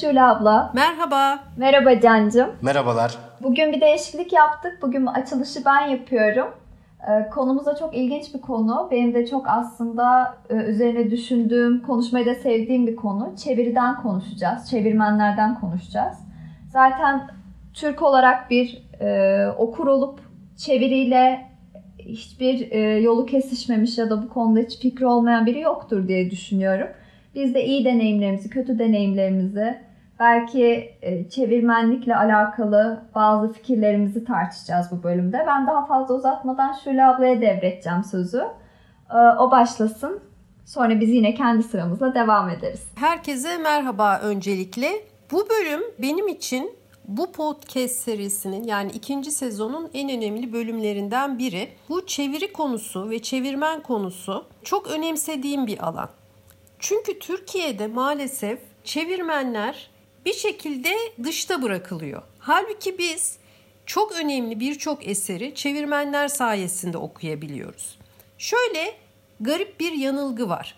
Şule abla. Merhaba. Merhaba Cancım. Merhabalar. Bugün bir değişiklik yaptık. Bugün açılışı ben yapıyorum. Ee, konumuz da çok ilginç bir konu. Benim de çok aslında e, üzerine düşündüğüm, konuşmayı da sevdiğim bir konu. Çeviriden konuşacağız. Çevirmenlerden konuşacağız. Zaten Türk olarak bir e, okur olup çeviriyle hiçbir e, yolu kesişmemiş ya da bu konuda hiç fikri olmayan biri yoktur diye düşünüyorum. Biz de iyi deneyimlerimizi, kötü deneyimlerimizi, belki e, çevirmenlikle alakalı bazı fikirlerimizi tartışacağız bu bölümde. Ben daha fazla uzatmadan Şule ablaya devredeceğim sözü. E, o başlasın. Sonra biz yine kendi sıramızla devam ederiz. Herkese merhaba öncelikle. Bu bölüm benim için bu podcast serisinin yani ikinci sezonun en önemli bölümlerinden biri. Bu çeviri konusu ve çevirmen konusu çok önemsediğim bir alan. Çünkü Türkiye'de maalesef çevirmenler bir şekilde dışta bırakılıyor. Halbuki biz çok önemli birçok eseri çevirmenler sayesinde okuyabiliyoruz. Şöyle garip bir yanılgı var.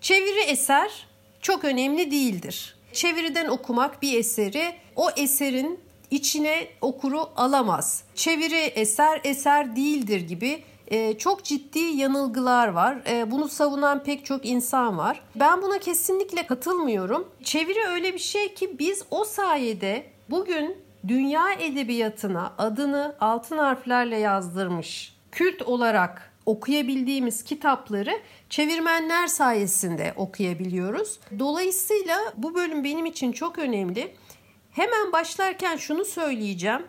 Çeviri eser çok önemli değildir. Çeviriden okumak bir eseri o eserin içine okuru alamaz. Çeviri eser eser değildir gibi e, çok ciddi yanılgılar var. E, bunu savunan pek çok insan var. Ben buna kesinlikle katılmıyorum. Çeviri öyle bir şey ki biz o sayede bugün dünya edebiyatına adını altın harflerle yazdırmış kült olarak okuyabildiğimiz kitapları çevirmenler sayesinde okuyabiliyoruz. Dolayısıyla bu bölüm benim için çok önemli. Hemen başlarken şunu söyleyeceğim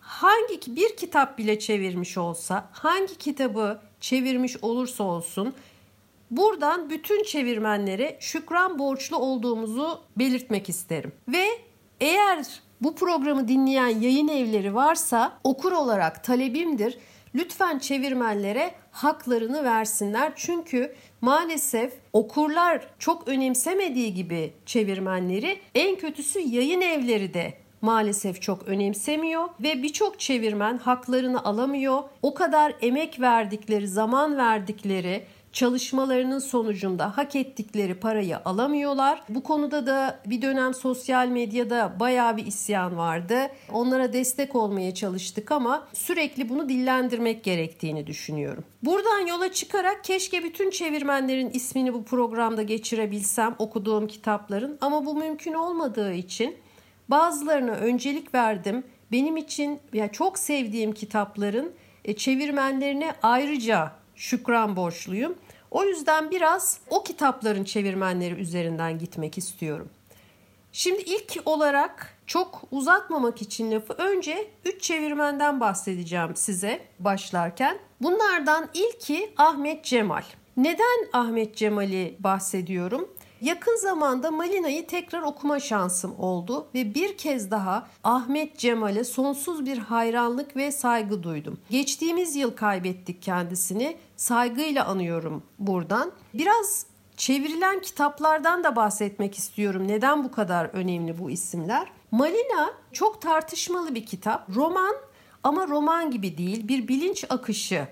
hangi bir kitap bile çevirmiş olsa, hangi kitabı çevirmiş olursa olsun buradan bütün çevirmenlere şükran borçlu olduğumuzu belirtmek isterim. Ve eğer bu programı dinleyen yayın evleri varsa okur olarak talebimdir. Lütfen çevirmenlere haklarını versinler. Çünkü maalesef okurlar çok önemsemediği gibi çevirmenleri en kötüsü yayın evleri de maalesef çok önemsemiyor ve birçok çevirmen haklarını alamıyor. O kadar emek verdikleri, zaman verdikleri çalışmalarının sonucunda hak ettikleri parayı alamıyorlar. Bu konuda da bir dönem sosyal medyada bayağı bir isyan vardı. Onlara destek olmaya çalıştık ama sürekli bunu dillendirmek gerektiğini düşünüyorum. Buradan yola çıkarak keşke bütün çevirmenlerin ismini bu programda geçirebilsem okuduğum kitapların ama bu mümkün olmadığı için Bazılarına öncelik verdim. Benim için ya çok sevdiğim kitapların e, çevirmenlerine ayrıca şükran borçluyum. O yüzden biraz o kitapların çevirmenleri üzerinden gitmek istiyorum. Şimdi ilk olarak çok uzatmamak için lafı önce 3 çevirmenden bahsedeceğim size başlarken. Bunlardan ilki Ahmet Cemal. Neden Ahmet Cemal'i bahsediyorum? Yakın zamanda Malina'yı tekrar okuma şansım oldu ve bir kez daha Ahmet Cemal'e sonsuz bir hayranlık ve saygı duydum. Geçtiğimiz yıl kaybettik kendisini. Saygıyla anıyorum buradan. Biraz çevrilen kitaplardan da bahsetmek istiyorum. Neden bu kadar önemli bu isimler? Malina çok tartışmalı bir kitap. Roman ama roman gibi değil. Bir bilinç akışı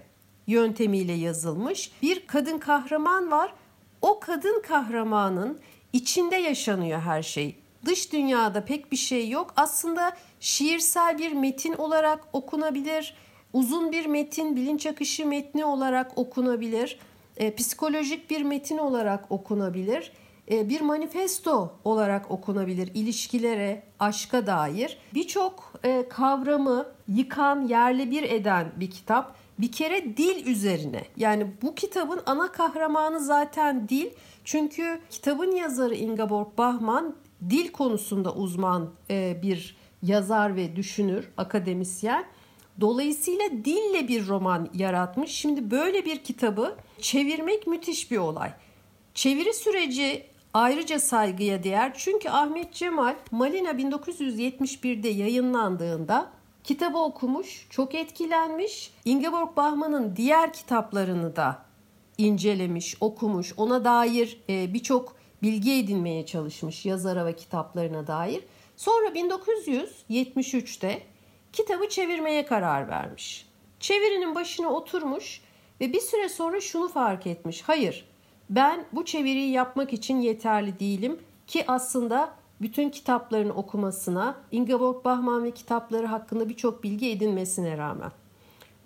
yöntemiyle yazılmış. Bir kadın kahraman var o kadın kahramanın içinde yaşanıyor her şey. Dış dünyada pek bir şey yok. Aslında şiirsel bir metin olarak okunabilir. Uzun bir metin, bilinç akışı metni olarak okunabilir. E, psikolojik bir metin olarak okunabilir. E, bir manifesto olarak okunabilir ilişkilere, aşka dair. Birçok e, kavramı yıkan, yerle bir eden bir kitap. Bir kere dil üzerine. Yani bu kitabın ana kahramanı zaten dil. Çünkü kitabın yazarı Ingeborg Bachmann dil konusunda uzman e, bir yazar ve düşünür, akademisyen. Dolayısıyla dille bir roman yaratmış. Şimdi böyle bir kitabı çevirmek müthiş bir olay. Çeviri süreci ayrıca saygıya değer. Çünkü Ahmet Cemal Malina 1971'de yayınlandığında Kitabı okumuş, çok etkilenmiş. Ingeborg Bachmann'ın diğer kitaplarını da incelemiş, okumuş. Ona dair e, birçok bilgi edinmeye çalışmış yazara ve kitaplarına dair. Sonra 1973'te kitabı çevirmeye karar vermiş. Çevirinin başına oturmuş ve bir süre sonra şunu fark etmiş. Hayır, ben bu çeviriyi yapmak için yeterli değilim ki aslında bütün kitaplarını okumasına, Ingeborg Bachmann ve kitapları hakkında birçok bilgi edinmesine rağmen.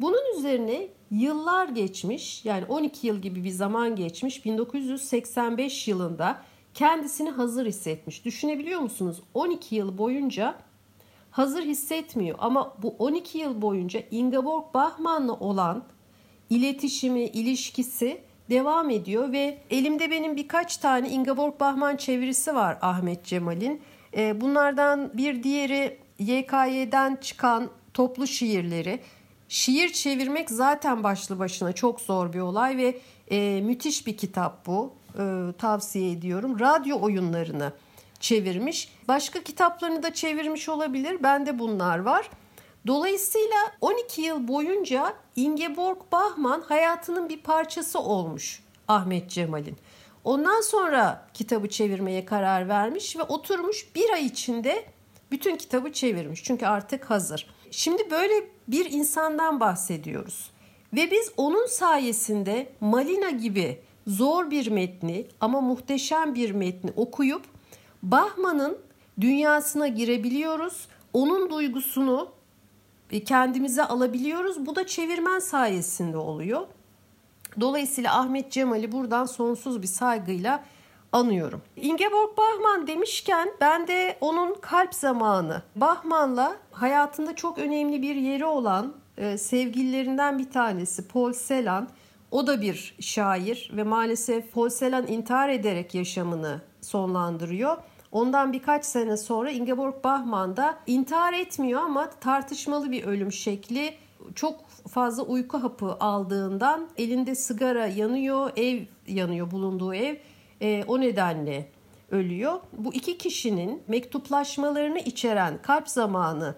Bunun üzerine yıllar geçmiş yani 12 yıl gibi bir zaman geçmiş 1985 yılında kendisini hazır hissetmiş. Düşünebiliyor musunuz? 12 yıl boyunca hazır hissetmiyor ama bu 12 yıl boyunca Ingeborg Bachmann'la olan iletişimi, ilişkisi devam ediyor ve elimde benim birkaç tane Ingeborg Bachmann çevirisi var Ahmet Cemal'in. Ee, bunlardan bir diğeri YKY'den çıkan toplu şiirleri. Şiir çevirmek zaten başlı başına çok zor bir olay ve e, müthiş bir kitap bu. E, tavsiye ediyorum. Radyo oyunlarını çevirmiş. Başka kitaplarını da çevirmiş olabilir. Bende bunlar var. Dolayısıyla 12 yıl boyunca Ingeborg Bachmann hayatının bir parçası olmuş Ahmet Cemal'in. Ondan sonra kitabı çevirmeye karar vermiş ve oturmuş bir ay içinde bütün kitabı çevirmiş. Çünkü artık hazır. Şimdi böyle bir insandan bahsediyoruz. Ve biz onun sayesinde Malina gibi zor bir metni ama muhteşem bir metni okuyup Bahman'ın dünyasına girebiliyoruz. Onun duygusunu e, kendimize alabiliyoruz. Bu da çevirmen sayesinde oluyor. Dolayısıyla Ahmet Cemal'i buradan sonsuz bir saygıyla anıyorum. Ingeborg Bachmann demişken ben de onun kalp zamanı Bachmann'la hayatında çok önemli bir yeri olan e, sevgililerinden bir tanesi Paul Celan. O da bir şair ve maalesef Paul Celan intihar ederek yaşamını sonlandırıyor. Ondan birkaç sene sonra Ingeborg Bachmann da intihar etmiyor ama tartışmalı bir ölüm şekli. Çok fazla uyku hapı aldığından elinde sigara yanıyor, ev yanıyor bulunduğu ev. E, o nedenle ölüyor. Bu iki kişinin mektuplaşmalarını içeren Kalp Zamanı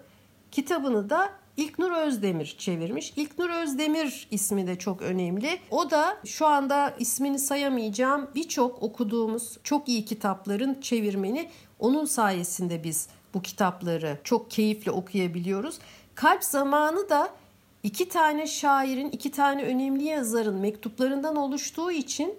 kitabını da İlknur Özdemir çevirmiş. İlknur Özdemir ismi de çok önemli. O da şu anda ismini sayamayacağım birçok okuduğumuz çok iyi kitapların çevirmeni. Onun sayesinde biz bu kitapları çok keyifle okuyabiliyoruz. Kalp Zamanı da iki tane şairin, iki tane önemli yazarın mektuplarından oluştuğu için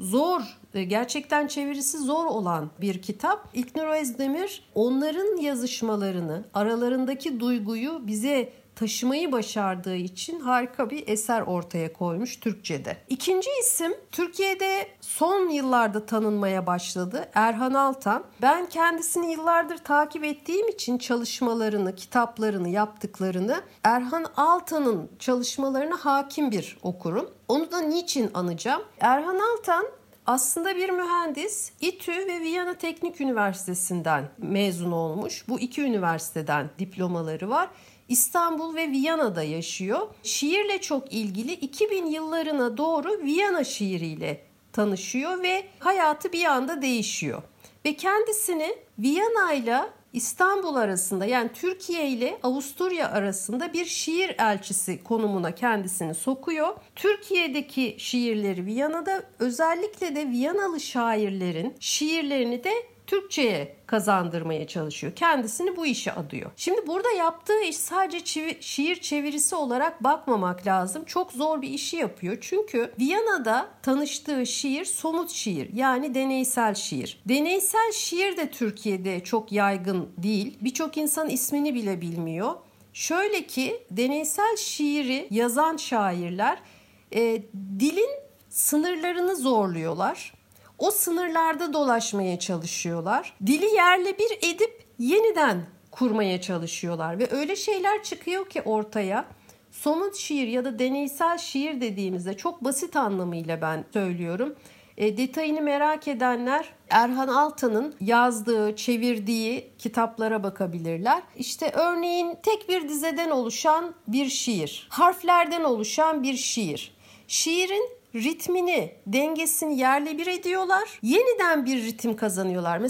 zor, gerçekten çevirisi zor olan bir kitap. İlknur Özdemir onların yazışmalarını, aralarındaki duyguyu bize taşımayı başardığı için harika bir eser ortaya koymuş Türkçe'de. İkinci isim Türkiye'de son yıllarda tanınmaya başladı Erhan Altan. Ben kendisini yıllardır takip ettiğim için çalışmalarını, kitaplarını, yaptıklarını Erhan Altan'ın çalışmalarına hakim bir okurum. Onu da niçin anacağım? Erhan Altan aslında bir mühendis İTÜ ve Viyana Teknik Üniversitesi'nden mezun olmuş. Bu iki üniversiteden diplomaları var. İstanbul ve Viyana'da yaşıyor. Şiirle çok ilgili 2000 yıllarına doğru Viyana şiiriyle tanışıyor ve hayatı bir anda değişiyor. Ve kendisini Viyana ile İstanbul arasında yani Türkiye ile Avusturya arasında bir şiir elçisi konumuna kendisini sokuyor. Türkiye'deki şiirleri Viyana'da özellikle de Viyanalı şairlerin şiirlerini de Türkçe'ye kazandırmaya çalışıyor. Kendisini bu işe adıyor. Şimdi burada yaptığı iş sadece çivi, şiir çevirisi olarak bakmamak lazım. Çok zor bir işi yapıyor. Çünkü Viyana'da tanıştığı şiir somut şiir yani deneysel şiir. Deneysel şiir de Türkiye'de çok yaygın değil. Birçok insan ismini bile bilmiyor. Şöyle ki deneysel şiiri yazan şairler e, dilin sınırlarını zorluyorlar. O sınırlarda dolaşmaya çalışıyorlar. Dili yerle bir edip yeniden kurmaya çalışıyorlar ve öyle şeyler çıkıyor ki ortaya somut şiir ya da deneysel şiir dediğimizde çok basit anlamıyla ben söylüyorum. E, detayını merak edenler Erhan Altan'ın yazdığı, çevirdiği kitaplara bakabilirler. İşte örneğin tek bir dizeden oluşan bir şiir, harflerden oluşan bir şiir. Şiirin ritmini, dengesini yerle bir ediyorlar. Yeniden bir ritim kazanıyorlar,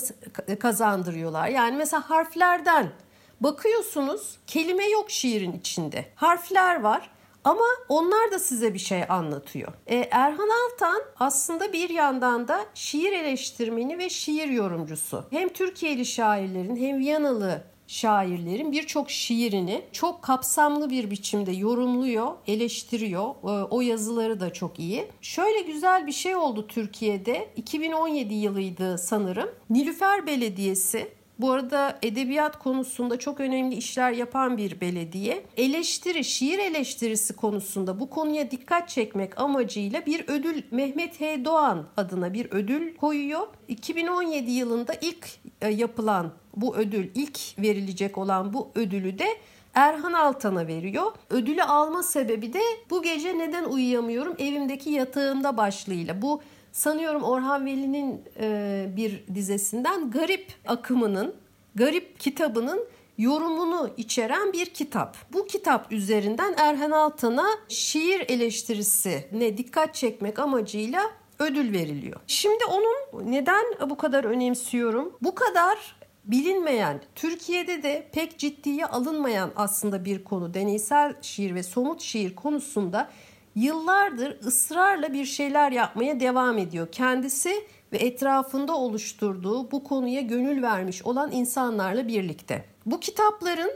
kazandırıyorlar. Yani mesela harflerden bakıyorsunuz kelime yok şiirin içinde. Harfler var ama onlar da size bir şey anlatıyor. Ee, Erhan Altan aslında bir yandan da şiir eleştirmeni ve şiir yorumcusu. Hem Türkiye'li şairlerin hem Viyanalı şairlerin birçok şiirini çok kapsamlı bir biçimde yorumluyor, eleştiriyor. Ee, o yazıları da çok iyi. Şöyle güzel bir şey oldu Türkiye'de. 2017 yılıydı sanırım. Nilüfer Belediyesi Bu arada edebiyat konusunda çok önemli işler yapan bir belediye. Eleştiri, şiir eleştirisi konusunda bu konuya dikkat çekmek amacıyla bir ödül Mehmet H. Doğan adına bir ödül koyuyor. 2017 yılında ilk e, yapılan bu ödül, ilk verilecek olan bu ödülü de Erhan Altan'a veriyor. Ödülü alma sebebi de bu gece neden uyuyamıyorum evimdeki yatağımda başlığıyla. Bu sanıyorum Orhan Veli'nin e, bir dizesinden Garip akımının, Garip kitabının yorumunu içeren bir kitap. Bu kitap üzerinden Erhan Altan'a şiir eleştirisi ne dikkat çekmek amacıyla ödül veriliyor. Şimdi onun neden bu kadar önemsiyorum? Bu kadar bilinmeyen, Türkiye'de de pek ciddiye alınmayan aslında bir konu deneysel şiir ve somut şiir konusunda yıllardır ısrarla bir şeyler yapmaya devam ediyor. Kendisi ve etrafında oluşturduğu bu konuya gönül vermiş olan insanlarla birlikte. Bu kitapların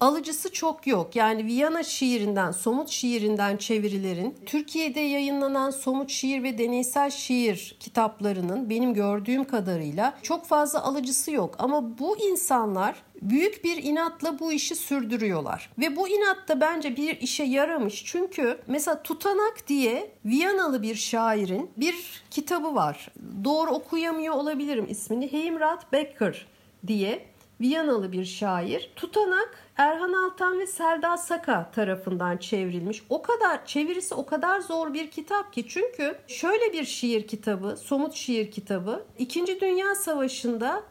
alıcısı çok yok. Yani Viyana şiirinden, somut şiirinden çevirilerin, Türkiye'de yayınlanan somut şiir ve deneysel şiir kitaplarının benim gördüğüm kadarıyla çok fazla alıcısı yok. Ama bu insanlar büyük bir inatla bu işi sürdürüyorlar. Ve bu inat da bence bir işe yaramış. Çünkü mesela Tutanak diye Viyanalı bir şairin bir kitabı var. Doğru okuyamıyor olabilirim ismini. Heimrat Becker diye Viyanalı bir şair. Tutanak Erhan Altan ve Selda Saka tarafından çevrilmiş. O kadar çevirisi o kadar zor bir kitap ki çünkü şöyle bir şiir kitabı, somut şiir kitabı. İkinci Dünya Savaşı'nda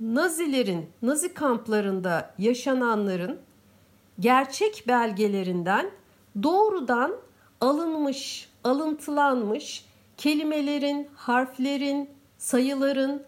Nazilerin, Nazi kamplarında yaşananların gerçek belgelerinden doğrudan alınmış, alıntılanmış kelimelerin, harflerin, sayıların,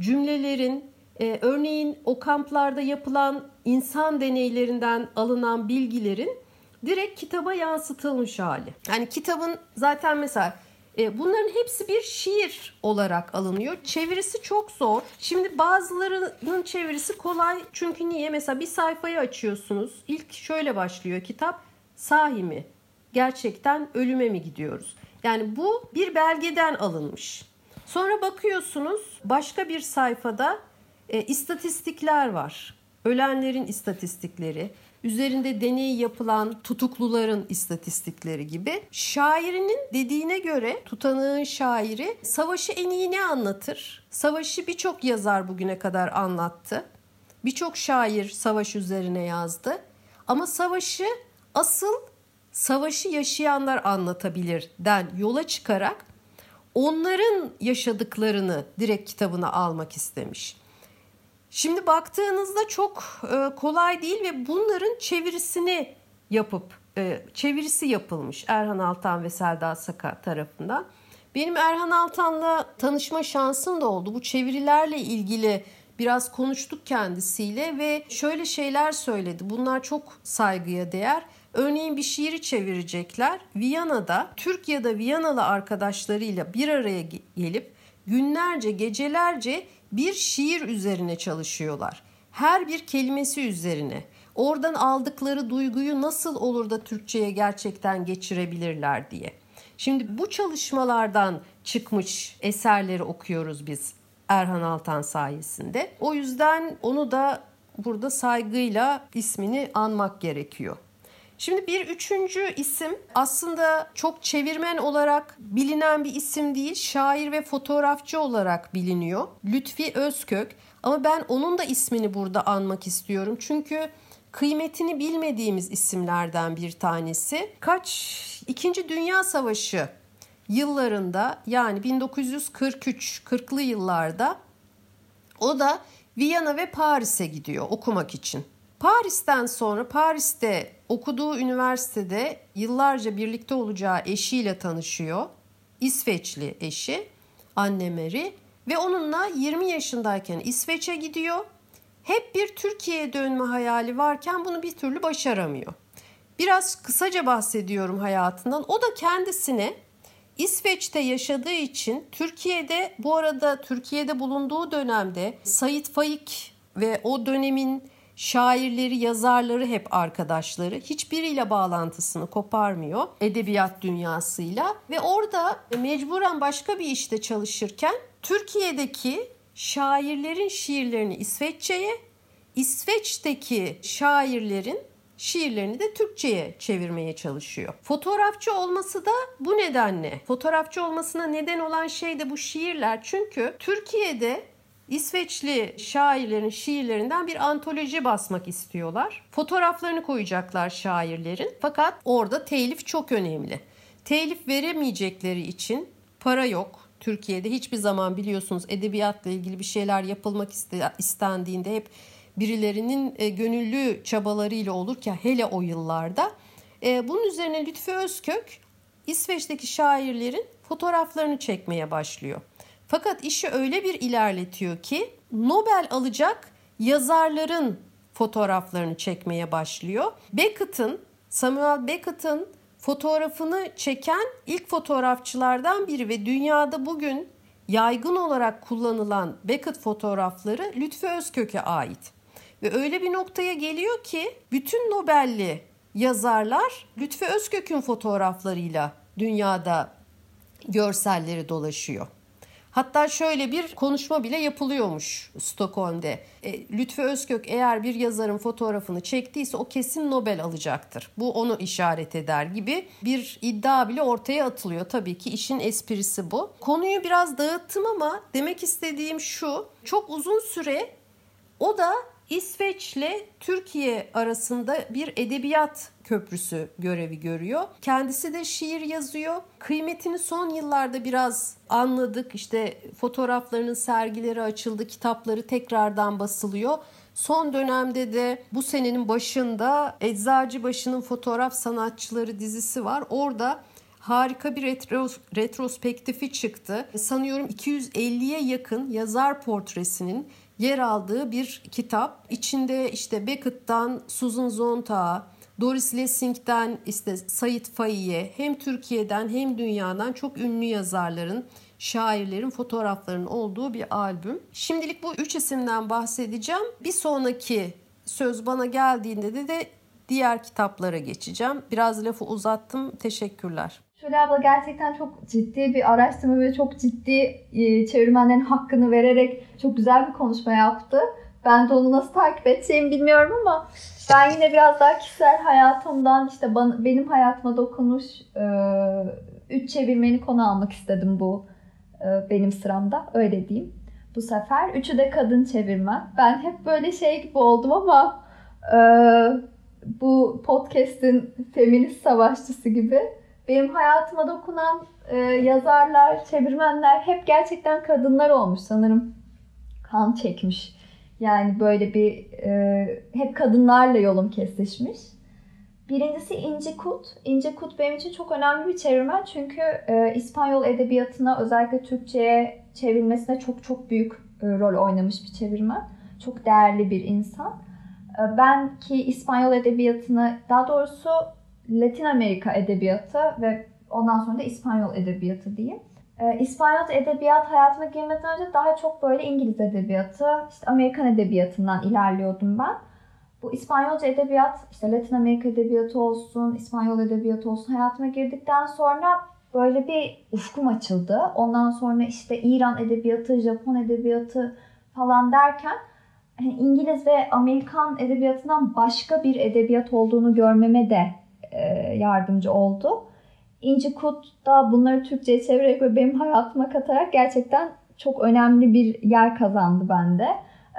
cümlelerin, e, örneğin o kamplarda yapılan insan deneylerinden alınan bilgilerin direkt kitaba yansıtılmış hali. Yani kitabın zaten mesela e, bunların hepsi bir şiir olarak alınıyor. Çevirisi çok zor. Şimdi bazılarının çevirisi kolay. Çünkü niye? Mesela bir sayfayı açıyorsunuz. İlk şöyle başlıyor kitap. Sahi mi? Gerçekten ölüme mi gidiyoruz? Yani bu bir belgeden alınmış. Sonra bakıyorsunuz başka bir sayfada e, istatistikler var. Ölenlerin istatistikleri, üzerinde deney yapılan tutukluların istatistikleri gibi. Şairinin dediğine göre tutanığın şairi savaşı en iyi ne anlatır? Savaşı birçok yazar bugüne kadar anlattı. Birçok şair savaş üzerine yazdı. Ama savaşı asıl savaşı yaşayanlar anlatabilir den yola çıkarak onların yaşadıklarını direkt kitabına almak istemiş. Şimdi baktığınızda çok e, kolay değil ve bunların çevirisini yapıp e, çevirisi yapılmış Erhan Altan ve Selda Saka tarafından. Benim Erhan Altan'la tanışma şansım da oldu. Bu çevirilerle ilgili biraz konuştuk kendisiyle ve şöyle şeyler söyledi. Bunlar çok saygıya değer. Örneğin bir şiiri çevirecekler. Viyana'da Türk ya da Viyanalı arkadaşlarıyla bir araya gelip günlerce, gecelerce bir şiir üzerine çalışıyorlar. Her bir kelimesi üzerine. Oradan aldıkları duyguyu nasıl olur da Türkçe'ye gerçekten geçirebilirler diye. Şimdi bu çalışmalardan çıkmış eserleri okuyoruz biz Erhan Altan sayesinde. O yüzden onu da burada saygıyla ismini anmak gerekiyor. Şimdi bir üçüncü isim aslında çok çevirmen olarak bilinen bir isim değil. Şair ve fotoğrafçı olarak biliniyor. Lütfi Özkök. Ama ben onun da ismini burada anmak istiyorum. Çünkü kıymetini bilmediğimiz isimlerden bir tanesi. Kaç İkinci Dünya Savaşı yıllarında yani 1943 40'lı yıllarda o da Viyana ve Paris'e gidiyor okumak için. Paris'ten sonra Paris'te okuduğu üniversitede yıllarca birlikte olacağı eşiyle tanışıyor. İsveçli eşi Anne Mary ve onunla 20 yaşındayken İsveç'e gidiyor. Hep bir Türkiye'ye dönme hayali varken bunu bir türlü başaramıyor. Biraz kısaca bahsediyorum hayatından. O da kendisine İsveç'te yaşadığı için Türkiye'de bu arada Türkiye'de bulunduğu dönemde Sait Faik ve o dönemin şairleri, yazarları hep arkadaşları. Hiçbiriyle bağlantısını koparmıyor edebiyat dünyasıyla ve orada mecburen başka bir işte çalışırken Türkiye'deki şairlerin şiirlerini İsveççe'ye, İsveç'teki şairlerin şiirlerini de Türkçe'ye çevirmeye çalışıyor. Fotoğrafçı olması da bu nedenle. Fotoğrafçı olmasına neden olan şey de bu şiirler. Çünkü Türkiye'de İsveçli şairlerin şiirlerinden bir antoloji basmak istiyorlar. Fotoğraflarını koyacaklar şairlerin. Fakat orada telif çok önemli. Telif veremeyecekleri için para yok. Türkiye'de hiçbir zaman biliyorsunuz edebiyatla ilgili bir şeyler yapılmak istendiğinde hep birilerinin e, gönüllü çabalarıyla olur ki hele o yıllarda. E, bunun üzerine Lütfü Özkök İsveç'teki şairlerin fotoğraflarını çekmeye başlıyor. Fakat işi öyle bir ilerletiyor ki Nobel alacak yazarların fotoğraflarını çekmeye başlıyor. Beckett'ın, Samuel Beckett'ın fotoğrafını çeken ilk fotoğrafçılardan biri ve dünyada bugün yaygın olarak kullanılan Beckett fotoğrafları Lütfü Özkök'e ait. Ve öyle bir noktaya geliyor ki bütün Nobel'li yazarlar Lütfü Özkök'ün fotoğraflarıyla dünyada görselleri dolaşıyor. Hatta şöyle bir konuşma bile yapılıyormuş Stockholm'de. E, Lütfü Özkök eğer bir yazarın fotoğrafını çektiyse o kesin Nobel alacaktır. Bu onu işaret eder gibi bir iddia bile ortaya atılıyor. Tabii ki işin esprisi bu. Konuyu biraz dağıttım ama demek istediğim şu. Çok uzun süre o da İsveç'le Türkiye arasında bir edebiyat köprüsü görevi görüyor. Kendisi de şiir yazıyor. Kıymetini son yıllarda biraz anladık. İşte fotoğraflarının sergileri açıldı, kitapları tekrardan basılıyor. Son dönemde de bu senenin başında Eczacıbaşı'nın fotoğraf sanatçıları dizisi var. Orada harika bir retros, retrospektifi çıktı. Sanıyorum 250'ye yakın yazar portresinin yer aldığı bir kitap. İçinde işte Beckett'tan Susan Sontag'a, Doris Lessing'den işte Sait Faik'e hem Türkiye'den hem dünyadan çok ünlü yazarların, şairlerin fotoğraflarının olduğu bir albüm. Şimdilik bu üç isimden bahsedeceğim. Bir sonraki söz bana geldiğinde de, de diğer kitaplara geçeceğim. Biraz lafı uzattım. Teşekkürler. Şule abla gerçekten çok ciddi bir araştırma ve çok ciddi e, çevirmenlerin hakkını vererek çok güzel bir konuşma yaptı. Ben de onu nasıl takip edeceğimi bilmiyorum ama ben yine biraz daha kişisel hayatımdan işte bana, benim hayatıma dokunmuş e, üç çevirmeni konu almak istedim bu e, benim sıramda öyle diyeyim. Bu sefer üçü de kadın çevirmen. Ben hep böyle şey gibi oldum ama e, bu podcast'in feminist savaşçısı gibi benim hayatıma dokunan e, yazarlar, çevirmenler hep gerçekten kadınlar olmuş sanırım. Kan çekmiş. Yani böyle bir e, hep kadınlarla yolum kesişmiş. Birincisi İnci Kut. İnci Kut benim için çok önemli bir çevirmen çünkü e, İspanyol edebiyatına özellikle Türkçe'ye çevrilmesine çok çok büyük e, rol oynamış bir çevirmen. Çok değerli bir insan. E, ben ki İspanyol edebiyatını daha doğrusu Latin Amerika edebiyatı ve ondan sonra da İspanyol edebiyatı diyeyim. Ee, İspanyol edebiyat hayatıma girmeden önce daha çok böyle İngiliz edebiyatı, işte Amerikan edebiyatından ilerliyordum ben. Bu İspanyolca edebiyat, işte Latin Amerika edebiyatı olsun, İspanyol edebiyatı olsun hayatıma girdikten sonra böyle bir ufkum açıldı. Ondan sonra işte İran edebiyatı, Japon edebiyatı falan derken hani İngiliz ve Amerikan edebiyatından başka bir edebiyat olduğunu görmeme de e, yardımcı oldu. İnci Kut da bunları Türkçe'ye çevirerek ve benim hayatıma katarak gerçekten çok önemli bir yer kazandı bende.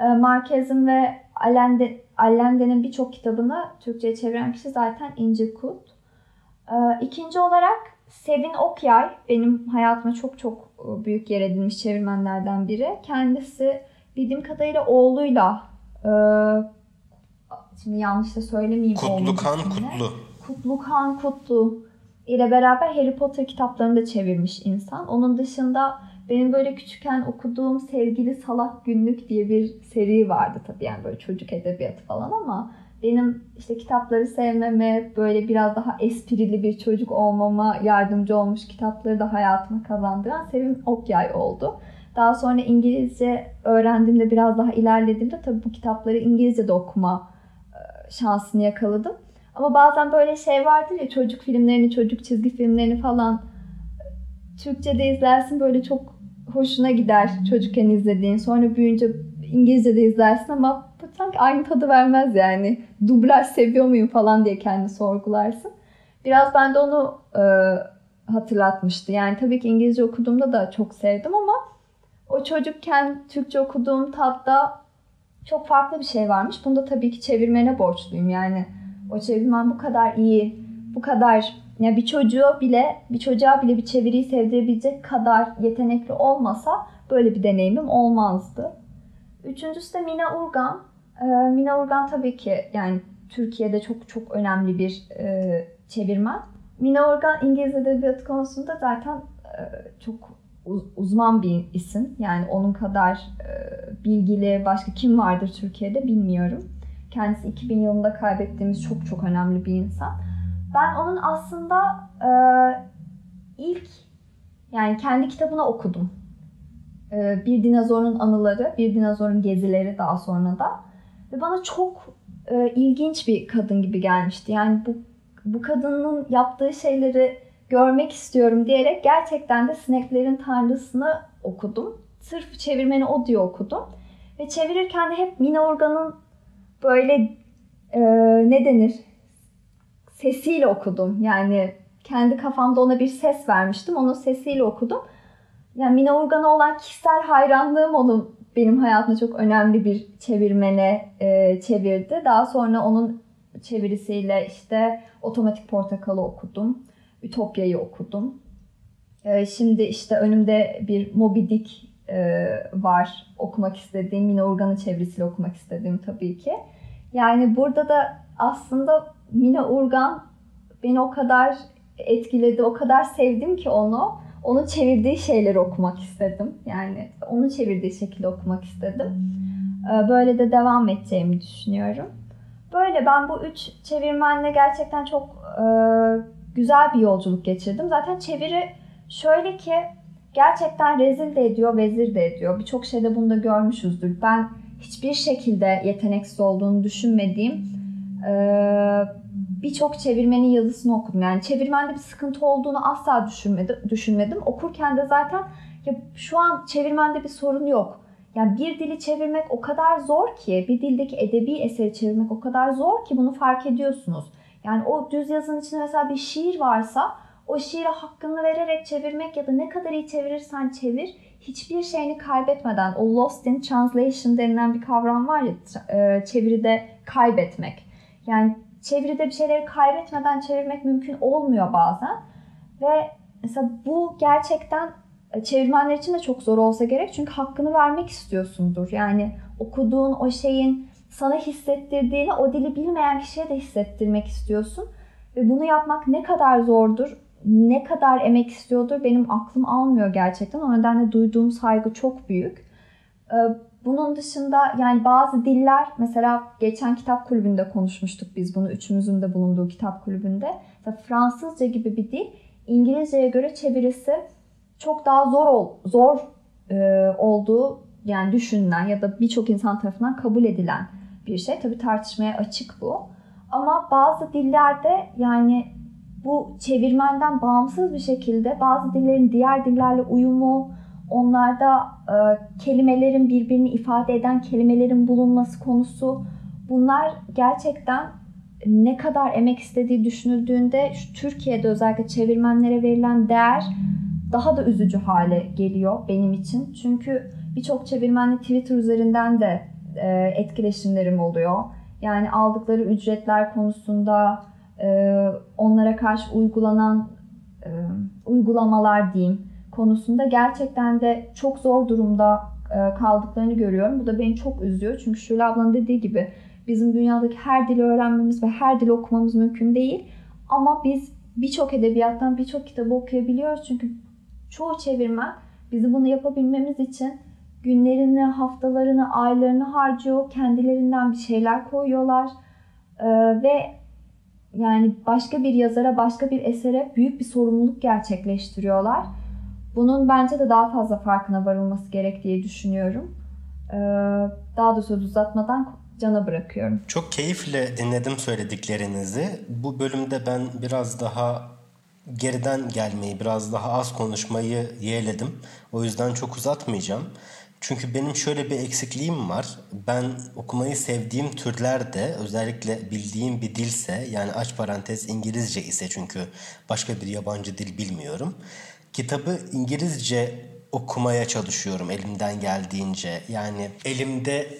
E, Marquez'in ve Allende, Allende'nin birçok kitabını Türkçe'ye çeviren kişi zaten İnci Kut. E, ikinci olarak Sevin Okyay benim hayatıma çok çok büyük yer edilmiş çevirmenlerden biri. Kendisi bildiğim kadarıyla oğluyla şimdi yanlış da söylemeyeyim. Kutlukan Kutlu. Kutlukan Kutlu ile beraber Harry Potter kitaplarını da çevirmiş insan. Onun dışında benim böyle küçükken okuduğum Sevgili Salak Günlük diye bir seri vardı tabii yani böyle çocuk edebiyatı falan ama benim işte kitapları sevmeme, böyle biraz daha esprili bir çocuk olmama yardımcı olmuş kitapları da hayatıma kazandıran Sevim Okyay oldu. Daha sonra İngilizce öğrendiğimde biraz daha ilerlediğimde tabii bu kitapları İngilizce de okuma şansını yakaladım. Ama bazen böyle şey vardır ya çocuk filmlerini, çocuk çizgi filmlerini falan Türkçe'de izlersin böyle çok hoşuna gider çocukken izlediğin. Sonra büyüyünce İngilizce de izlersin ama sanki aynı tadı vermez yani. Dublaj seviyor muyum falan diye kendi sorgularsın. Biraz ben de onu e, hatırlatmıştı. Yani tabii ki İngilizce okuduğumda da çok sevdim ama o çocukken Türkçe okuduğum tatta çok farklı bir şey varmış. Bunu da tabii ki çevirmene borçluyum. Yani o çevirmen bu kadar iyi, bu kadar yani bir çocuğu bile bir çocuğa bile bir çeviriyi sevdirebilecek kadar yetenekli olmasa böyle bir deneyimim olmazdı. Üçüncüsü de Mina Urgan. Ee, Mina Urgan tabii ki yani Türkiye'de çok çok önemli bir e, çevirmen. Mina Urgan İngiliz edebiyatı konusunda zaten e, çok uzman bir isim. Yani onun kadar e, bilgili başka kim vardır Türkiye'de bilmiyorum. Kendisi 2000 yılında kaybettiğimiz çok çok önemli bir insan. Ben onun aslında e, ilk yani kendi kitabını okudum. E, bir dinozorun anıları, bir dinozorun gezileri daha sonra da. Ve bana çok e, ilginç bir kadın gibi gelmişti. Yani bu bu kadının yaptığı şeyleri görmek istiyorum diyerek gerçekten de sineklerin tanrısını okudum. Sırf çevirmeni o diye okudum. Ve çevirirken de hep Mina Organ'ın böyle e, ne denir sesiyle okudum. Yani kendi kafamda ona bir ses vermiştim. Onun sesiyle okudum. Yani Mina Organ'a olan kişisel hayranlığım onu benim hayatımda çok önemli bir çevirmene e, çevirdi. Daha sonra onun çevirisiyle işte Otomatik Portakal'ı okudum. Ütopya'yı okudum. E, şimdi işte önümde bir Moby Dick e, var okumak istediğim. Mina Organ'ın çevirisiyle okumak istediğim tabii ki. Yani burada da aslında Mina Urgan beni o kadar etkiledi, o kadar sevdim ki onu. Onun çevirdiği şeyleri okumak istedim. Yani onun çevirdiği şekilde okumak istedim. Ee, böyle de devam edeceğimi düşünüyorum. Böyle ben bu üç çevirmenle gerçekten çok e, güzel bir yolculuk geçirdim. Zaten çeviri şöyle ki gerçekten rezil de ediyor, vezir de ediyor. Birçok şeyde bunu da görmüşüzdür. Ben hiçbir şekilde yeteneksiz olduğunu düşünmediğim e, birçok çevirmenin yazısını okudum. Yani çevirmende bir sıkıntı olduğunu asla düşünmedim. düşünmedim. Okurken de zaten ya şu an çevirmende bir sorun yok. Yani bir dili çevirmek o kadar zor ki, bir dildeki edebi eseri çevirmek o kadar zor ki bunu fark ediyorsunuz. Yani o düz yazının içinde mesela bir şiir varsa o şiire hakkını vererek çevirmek ya da ne kadar iyi çevirirsen çevir hiçbir şeyini kaybetmeden o lost in translation denilen bir kavram var ya e, çeviride kaybetmek. Yani çeviride bir şeyleri kaybetmeden çevirmek mümkün olmuyor bazen. Ve mesela bu gerçekten e, çevirmenler için de çok zor olsa gerek. Çünkü hakkını vermek istiyorsundur. Yani okuduğun o şeyin sana hissettirdiğini o dili bilmeyen kişiye de hissettirmek istiyorsun. Ve bunu yapmak ne kadar zordur, ne kadar emek istiyordur benim aklım almıyor gerçekten. O nedenle duyduğum saygı çok büyük. E, bunun dışında yani bazı diller mesela geçen kitap kulübünde konuşmuştuk biz bunu üçümüzün de bulunduğu kitap kulübünde. Fransızca gibi bir dil İngilizceye göre çevirisi çok daha zor ol, zor e, olduğu yani düşünülen ya da birçok insan tarafından kabul edilen bir şey. Tabi tartışmaya açık bu. Ama bazı dillerde yani bu çevirmenden bağımsız bir şekilde bazı dillerin diğer dillerle uyumu, onlarda e, kelimelerin birbirini ifade eden kelimelerin bulunması konusu bunlar gerçekten ne kadar emek istediği düşünüldüğünde şu Türkiye'de özellikle çevirmenlere verilen değer daha da üzücü hale geliyor benim için. Çünkü birçok çevirmenle Twitter üzerinden de e, etkileşimlerim oluyor. Yani aldıkları ücretler konusunda onlara karşı uygulanan e, uygulamalar diyeyim konusunda gerçekten de çok zor durumda e, kaldıklarını görüyorum. Bu da beni çok üzüyor. Çünkü Şule ablanın dediği gibi bizim dünyadaki her dili öğrenmemiz ve her dili okumamız mümkün değil. Ama biz birçok edebiyattan birçok kitabı okuyabiliyoruz. Çünkü çoğu çevirmen bizi bunu yapabilmemiz için günlerini, haftalarını, aylarını harcıyor. Kendilerinden bir şeyler koyuyorlar. Ee, ve yani başka bir yazara, başka bir esere büyük bir sorumluluk gerçekleştiriyorlar. Bunun bence de daha fazla farkına varılması gerek diye düşünüyorum. Ee, daha da söz uzatmadan cana bırakıyorum. Çok keyifle dinledim söylediklerinizi. Bu bölümde ben biraz daha geriden gelmeyi, biraz daha az konuşmayı yeğledim. O yüzden çok uzatmayacağım. Çünkü benim şöyle bir eksikliğim var. Ben okumayı sevdiğim türlerde özellikle bildiğim bir dilse yani aç parantez İngilizce ise çünkü başka bir yabancı dil bilmiyorum. Kitabı İngilizce okumaya çalışıyorum elimden geldiğince. Yani elimde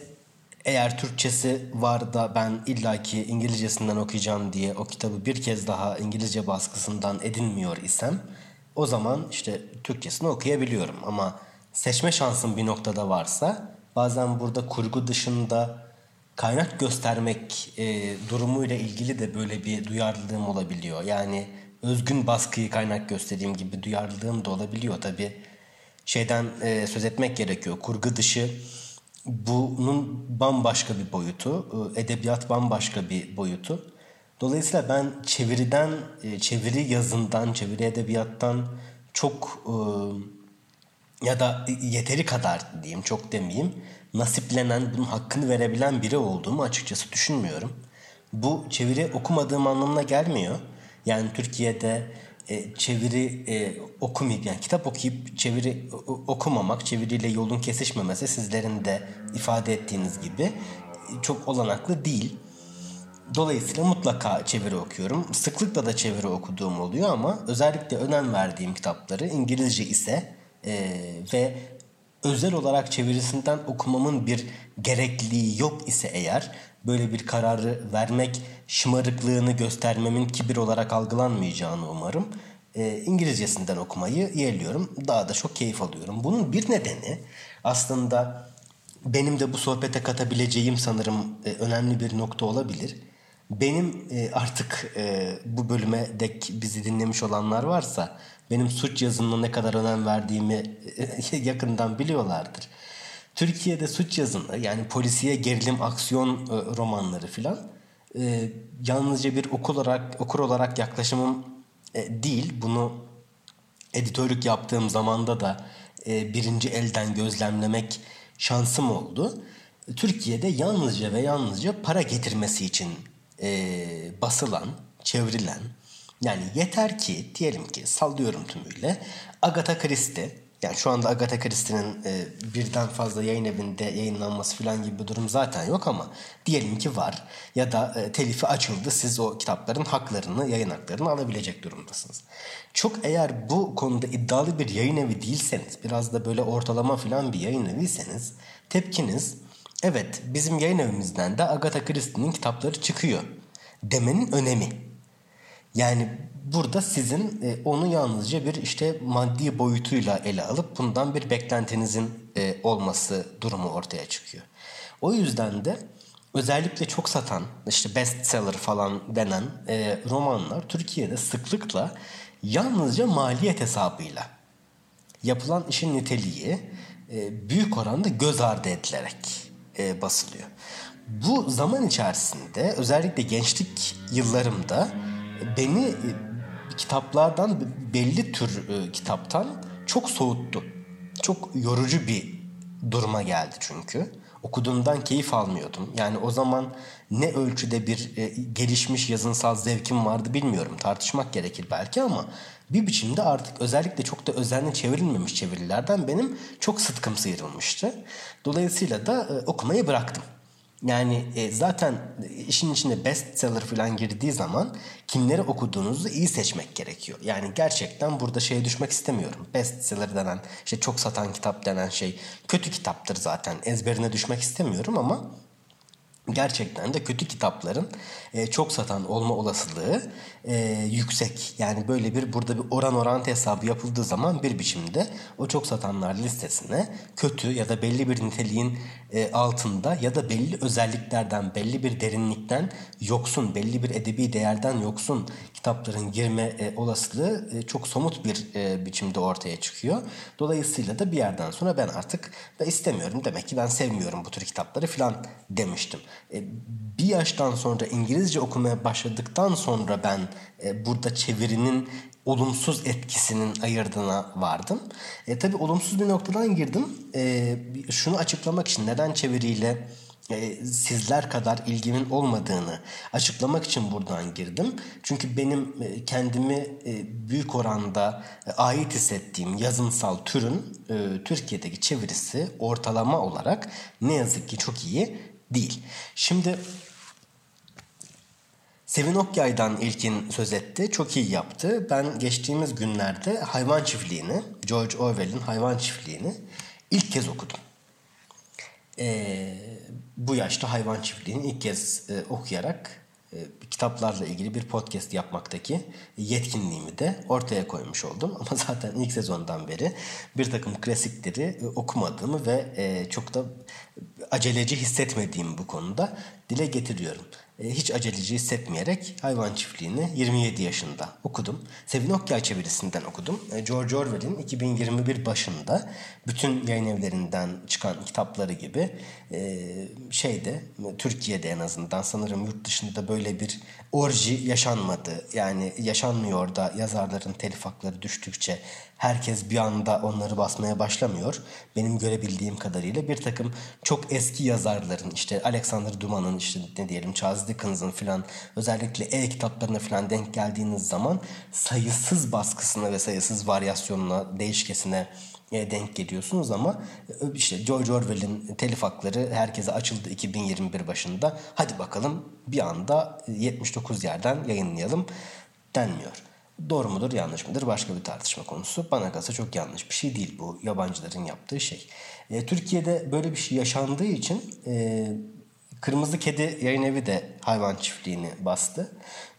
eğer Türkçesi var da ben illaki İngilizcesinden okuyacağım diye o kitabı bir kez daha İngilizce baskısından edinmiyor isem o zaman işte Türkçesini okuyabiliyorum ama seçme şansım bir noktada varsa bazen burada kurgu dışında kaynak göstermek e, durumuyla ilgili de böyle bir duyarlılığım olabiliyor. Yani özgün baskıyı kaynak göstereyim gibi duyarlılığım da olabiliyor. Tabi şeyden e, söz etmek gerekiyor. Kurgu dışı bunun bambaşka bir boyutu. E, edebiyat bambaşka bir boyutu. Dolayısıyla ben çeviriden, e, çeviri yazından, çeviri edebiyattan çok e, ya da yeteri kadar diyeyim çok demeyeyim nasiplenen bunun hakkını verebilen biri olduğumu açıkçası düşünmüyorum. Bu çeviri okumadığım anlamına gelmiyor. Yani Türkiye'de e, çeviri e, okumayıp yani kitap okuyup çeviri okumamak, çeviriyle yolun kesişmemesi sizlerin de ifade ettiğiniz gibi çok olanaklı değil. Dolayısıyla mutlaka çeviri okuyorum. Sıklıkla da çeviri okuduğum oluyor ama özellikle önem verdiğim kitapları İngilizce ise e, ve özel olarak çevirisinden okumamın bir gerekliliği yok ise eğer böyle bir kararı vermek şımarıklığını göstermemin kibir olarak algılanmayacağını umarım. E, İngilizcesinden okumayı yeğliyorum. Daha da çok keyif alıyorum. Bunun bir nedeni aslında benim de bu sohbete katabileceğim sanırım e, önemli bir nokta olabilir. Benim e, artık e, bu bölüme dek bizi dinlemiş olanlar varsa benim suç yazımına ne kadar önem verdiğimi e, yakından biliyorlardır. Türkiye'de suç yazımı yani polisiye gerilim aksiyon e, romanları filan e, yalnızca bir okul olarak okur olarak yaklaşımım e, değil. Bunu editörlük yaptığım zamanda da e, birinci elden gözlemlemek şansım oldu. Türkiye'de yalnızca ve yalnızca para getirmesi için e, basılan, çevrilen yani yeter ki diyelim ki sallıyorum tümüyle Agatha Christie yani şu anda Agatha Christie'nin e, birden fazla yayın evinde yayınlanması falan gibi bir durum zaten yok ama diyelim ki var ya da e, telifi açıldı siz o kitapların haklarını yayın haklarını alabilecek durumdasınız. Çok eğer bu konuda iddialı bir yayın evi değilseniz biraz da böyle ortalama falan bir yayın eviyseniz tepkiniz evet bizim yayın evimizden de Agatha Christie'nin kitapları çıkıyor demenin önemi. Yani burada sizin e, onu yalnızca bir işte maddi boyutuyla ele alıp bundan bir beklentinizin e, olması durumu ortaya çıkıyor. O yüzden de özellikle çok satan işte bestseller falan denen e, romanlar Türkiye'de sıklıkla yalnızca maliyet hesabıyla yapılan işin niteliği e, büyük oranda göz ardı edilerek e, basılıyor. Bu zaman içerisinde özellikle gençlik yıllarımda beni e, kitaplardan belli tür e, kitaptan çok soğuttu. Çok yorucu bir duruma geldi çünkü. Okuduğumdan keyif almıyordum. Yani o zaman ne ölçüde bir e, gelişmiş yazınsal zevkim vardı bilmiyorum. Tartışmak gerekir belki ama bir biçimde artık özellikle çok da özenli çevrilmemiş çevirilerden benim çok sıtkım sıyrılmıştı. Dolayısıyla da okumayı bıraktım. Yani e, zaten işin içinde bestseller falan girdiği zaman kimleri okuduğunuzu iyi seçmek gerekiyor. Yani gerçekten burada şeye düşmek istemiyorum. Bestseller denen, işte çok satan kitap denen şey kötü kitaptır zaten. Ezberine düşmek istemiyorum ama gerçekten de kötü kitapların e, çok satan olma olasılığı e, yüksek. Yani böyle bir burada bir oran orantı hesabı yapıldığı zaman bir biçimde o çok satanlar listesine kötü ya da belli bir niteliğin e, altında ya da belli özelliklerden, belli bir derinlikten yoksun, belli bir edebi değerden yoksun kitapların girme olasılığı çok somut bir biçimde ortaya çıkıyor. Dolayısıyla da bir yerden sonra ben artık da istemiyorum. Demek ki ben sevmiyorum bu tür kitapları falan demiştim. Bir yaştan sonra İngilizce okumaya başladıktan sonra ben e, burada çevirinin olumsuz etkisinin ayırdığına vardım. E, tabii olumsuz bir noktadan girdim. E, şunu açıklamak için neden çeviriyle e, sizler kadar ilgimin olmadığını açıklamak için buradan girdim. Çünkü benim e, kendimi e, büyük oranda ait hissettiğim yazımsal türün Türkiye'deki çevirisi ortalama olarak ne yazık ki çok iyi değil. Şimdi Sevin Okyay'dan ilkin söz etti. Çok iyi yaptı. Ben geçtiğimiz günlerde Hayvan Çiftliği'ni, George Orwell'in Hayvan Çiftliği'ni ilk kez okudum. Ee, bu yaşta Hayvan Çiftliği'ni ilk kez e, okuyarak e, kitaplarla ilgili bir podcast yapmaktaki yetkinliğimi de ortaya koymuş oldum. Ama zaten ilk sezondan beri bir takım klasikleri e, okumadığımı ve e, çok da aceleci hissetmediğim bu konuda dile getiriyorum. E, hiç aceleci hissetmeyerek Hayvan Çiftliği'ni 27 yaşında okudum. Sevin Okyay çevirisinden okudum. E, George Orwell'in 2021 başında bütün yayın evlerinden çıkan kitapları gibi e, şeyde Türkiye'de en azından sanırım yurt dışında böyle bir orji yaşanmadı. Yani yaşanmıyor da yazarların telif hakları düştükçe herkes bir anda onları basmaya başlamıyor. Benim görebildiğim kadarıyla bir takım çok eski yazarların işte Alexander Dumas'ın işte ne diyelim Charles Dickens'ın filan özellikle e-kitaplarına filan denk geldiğiniz zaman sayısız baskısına ve sayısız varyasyonuna, değişkesine e, denk geliyorsunuz ama e, işte George Orwell'in telif hakları herkese açıldı 2021 başında. Hadi bakalım bir anda 79 yerden yayınlayalım denmiyor. Doğru mudur yanlış mıdır başka bir tartışma konusu. Bana kalsa çok yanlış bir şey değil bu yabancıların yaptığı şey. E, Türkiye'de böyle bir şey yaşandığı için e, Kırmızı Kedi yayın evi de hayvan çiftliğini bastı.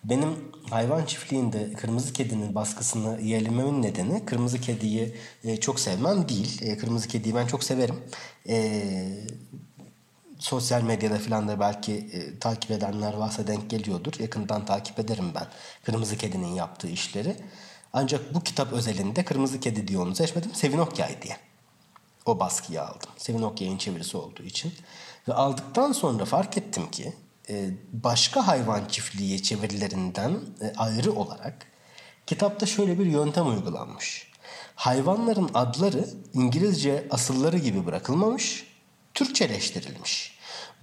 Benim hayvan çiftliğinde Kırmızı Kedi'nin baskısını yeğlememin nedeni Kırmızı Kedi'yi e, çok sevmem değil. E, Kırmızı Kedi'yi ben çok severim. E, sosyal medyada falan da belki e, takip edenler varsa denk geliyordur. Yakından takip ederim ben Kırmızı Kedi'nin yaptığı işleri. Ancak bu kitap özelinde Kırmızı Kedi diye onu seçmedim. Sevin Okyay diye. O baskıyı aldım. Sevin Okyay'ın çevirisi olduğu için. Ve aldıktan sonra fark ettim ki e, başka hayvan çiftliği çevirilerinden e, ayrı olarak kitapta şöyle bir yöntem uygulanmış. Hayvanların adları İngilizce asılları gibi bırakılmamış, Türkçeleştirilmiş.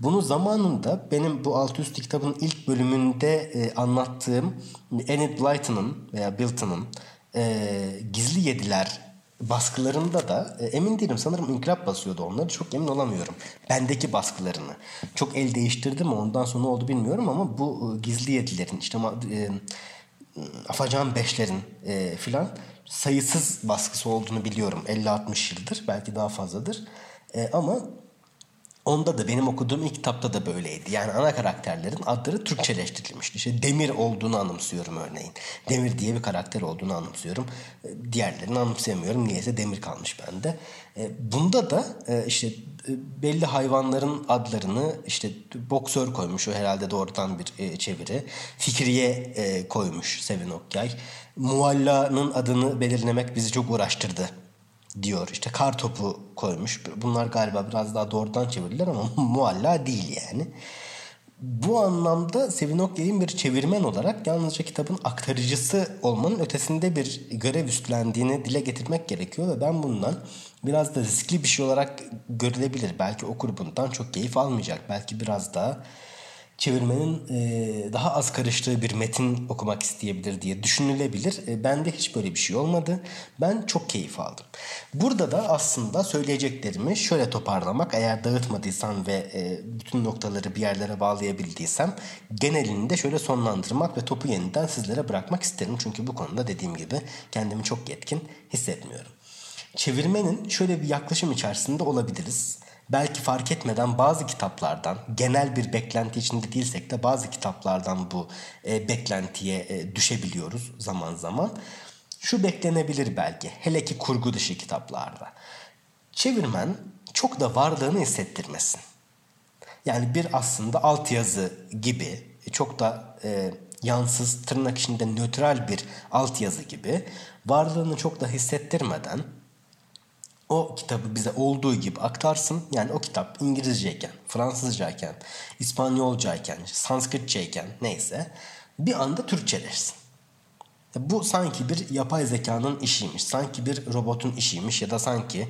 Bunu zamanında benim bu alt üst kitabın ilk bölümünde e, anlattığım Enid Blyton'ın veya Bilton'ın e, Gizli Yediler baskılarında da e, emin değilim sanırım inkılap basıyordu onları çok emin olamıyorum. Bendeki baskılarını. Çok el değiştirdi mi ondan sonra oldu bilmiyorum ama bu e, Gizli Yedilerin işte e, Afacan Beşlerin e, filan sayısız baskısı olduğunu biliyorum. 50-60 yıldır belki daha fazladır. E, ama Onda da benim okuduğum ilk kitapta da böyleydi. Yani ana karakterlerin adları Türkçeleştirilmişti. İşte Demir olduğunu anımsıyorum örneğin. Demir diye bir karakter olduğunu anımsıyorum. E, diğerlerini anımsayamıyorum. Niyeyse Demir kalmış bende. E, bunda da e, işte belli hayvanların adlarını işte boksör koymuş o herhalde doğrudan bir çeviri. Fikriye koymuş Sevin Okyay. Mualla'nın adını belirlemek bizi çok uğraştırdı diyor. İşte kar topu koymuş. Bunlar galiba biraz daha doğrudan çeviriler ama mualla değil yani. Bu anlamda Sevin Okyay'ın bir çevirmen olarak yalnızca kitabın aktarıcısı olmanın ötesinde bir görev üstlendiğini dile getirmek gerekiyor ve ben bundan biraz da riskli bir şey olarak görülebilir. Belki okur bundan çok keyif almayacak. Belki biraz daha çevirmenin e, daha az karıştığı bir metin okumak isteyebilir diye düşünülebilir. E, bende hiç böyle bir şey olmadı. Ben çok keyif aldım. Burada da aslında söyleyeceklerimi şöyle toparlamak eğer dağıtmadıysam ve e, bütün noktaları bir yerlere bağlayabildiysem genelini de şöyle sonlandırmak ve topu yeniden sizlere bırakmak isterim. Çünkü bu konuda dediğim gibi kendimi çok yetkin hissetmiyorum. Çevirmenin şöyle bir yaklaşım içerisinde olabiliriz belki fark etmeden bazı kitaplardan genel bir beklenti içinde değilsek de bazı kitaplardan bu e, beklentiye e, düşebiliyoruz zaman zaman. Şu beklenebilir belki hele ki kurgu dışı kitaplarda. Çevirmen çok da varlığını hissettirmesin. Yani bir aslında altyazı gibi çok da e, yansız tırnak içinde nötral bir altyazı gibi varlığını çok da hissettirmeden o kitabı bize olduğu gibi aktarsın. Yani o kitap İngilizceyken, Fransızcayken, İspanyolcayken, Sanskritçeyken neyse bir anda Türkçeleşsin. Bu sanki bir yapay zekanın işiymiş. Sanki bir robotun işiymiş ya da sanki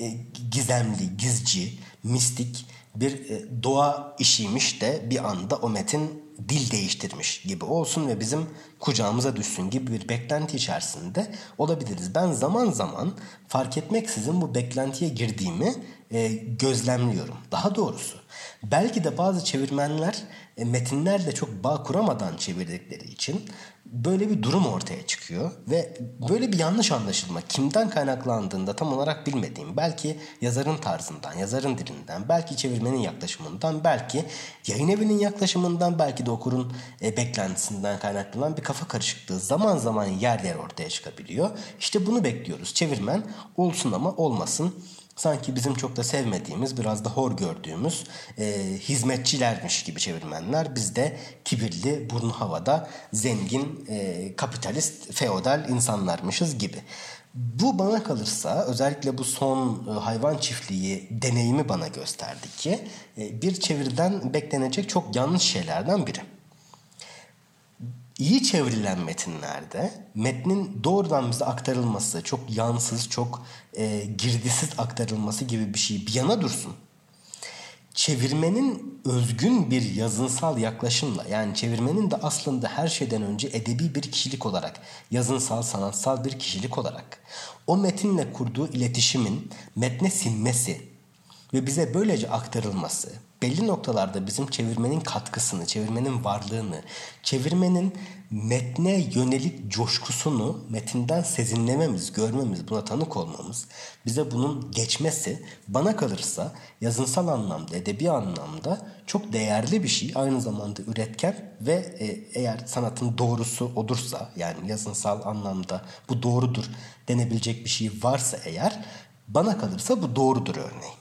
e, gizemli, gizci, mistik bir e, doğa işiymiş de bir anda o metin dil değiştirmiş gibi olsun ve bizim kucağımıza düşsün gibi bir beklenti içerisinde olabiliriz. Ben zaman zaman fark etmeksizin bu beklentiye girdiğimi e, gözlemliyorum. Daha doğrusu belki de bazı çevirmenler metinlerle çok bağ kuramadan çevirdikleri için böyle bir durum ortaya çıkıyor ve böyle bir yanlış anlaşılma kimden kaynaklandığında tam olarak bilmediğim belki yazarın tarzından, yazarın dilinden, belki çevirmenin yaklaşımından, belki yayın evinin yaklaşımından, belki de okurun e, beklentisinden kaynaklanan bir kafa karışıklığı zaman zaman yer yer ortaya çıkabiliyor. İşte bunu bekliyoruz. Çevirmen olsun ama olmasın sanki bizim çok da sevmediğimiz, biraz da hor gördüğümüz e, hizmetçilermiş gibi çevirmenler. Biz de kibirli, burnu havada, zengin, e, kapitalist, feodal insanlarmışız gibi. Bu bana kalırsa özellikle bu son e, hayvan çiftliği deneyimi bana gösterdi ki e, bir çeviriden beklenecek çok yanlış şeylerden biri iyi çevrilen metinlerde metnin doğrudan bize aktarılması, çok yansız, çok e, girdisiz aktarılması gibi bir şey bir yana dursun. Çevirmenin özgün bir yazınsal yaklaşımla yani çevirmenin de aslında her şeyden önce edebi bir kişilik olarak, yazınsal, sanatsal bir kişilik olarak o metinle kurduğu iletişimin metne sinmesi ve bize böylece aktarılması, belli noktalarda bizim çevirmenin katkısını, çevirmenin varlığını, çevirmenin metne yönelik coşkusunu metinden sezinlememiz, görmemiz, buna tanık olmamız, bize bunun geçmesi bana kalırsa yazınsal anlamda, edebi anlamda çok değerli bir şey. Aynı zamanda üretken ve e, eğer sanatın doğrusu olursa yani yazınsal anlamda bu doğrudur denebilecek bir şey varsa eğer bana kalırsa bu doğrudur örneğin.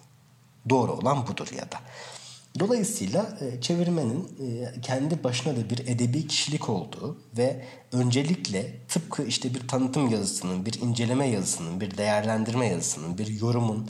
Doğru olan budur ya da. Dolayısıyla e, çevirmenin e, kendi başına da bir edebi kişilik olduğu ve öncelikle tıpkı işte bir tanıtım yazısının, bir inceleme yazısının, bir değerlendirme yazısının, bir yorumun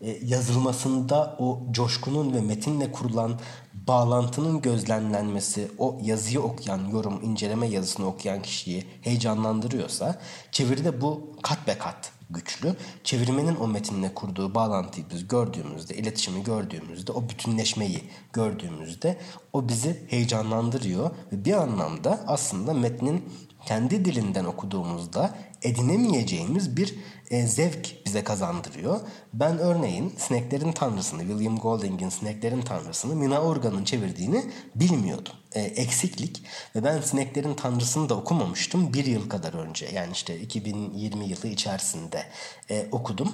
e, yazılmasında o coşkunun ve metinle kurulan bağlantının gözlemlenmesi, o yazıyı okuyan, yorum, inceleme yazısını okuyan kişiyi heyecanlandırıyorsa çeviride bu kat be kat güçlü. Çevirmenin o metinle kurduğu bağlantıyı biz gördüğümüzde, iletişimi gördüğümüzde, o bütünleşmeyi gördüğümüzde o bizi heyecanlandırıyor ve bir anlamda aslında metnin kendi dilinden okuduğumuzda edinemeyeceğimiz bir e, zevk bize kazandırıyor. Ben örneğin Sineklerin Tanrısını, William Golding'in Sineklerin Tanrısını Mina Organ'ın çevirdiğini bilmiyordum. E, eksiklik ve ben Sineklerin Tanrısını da okumamıştım bir yıl kadar önce. Yani işte 2020 yılı içerisinde e, okudum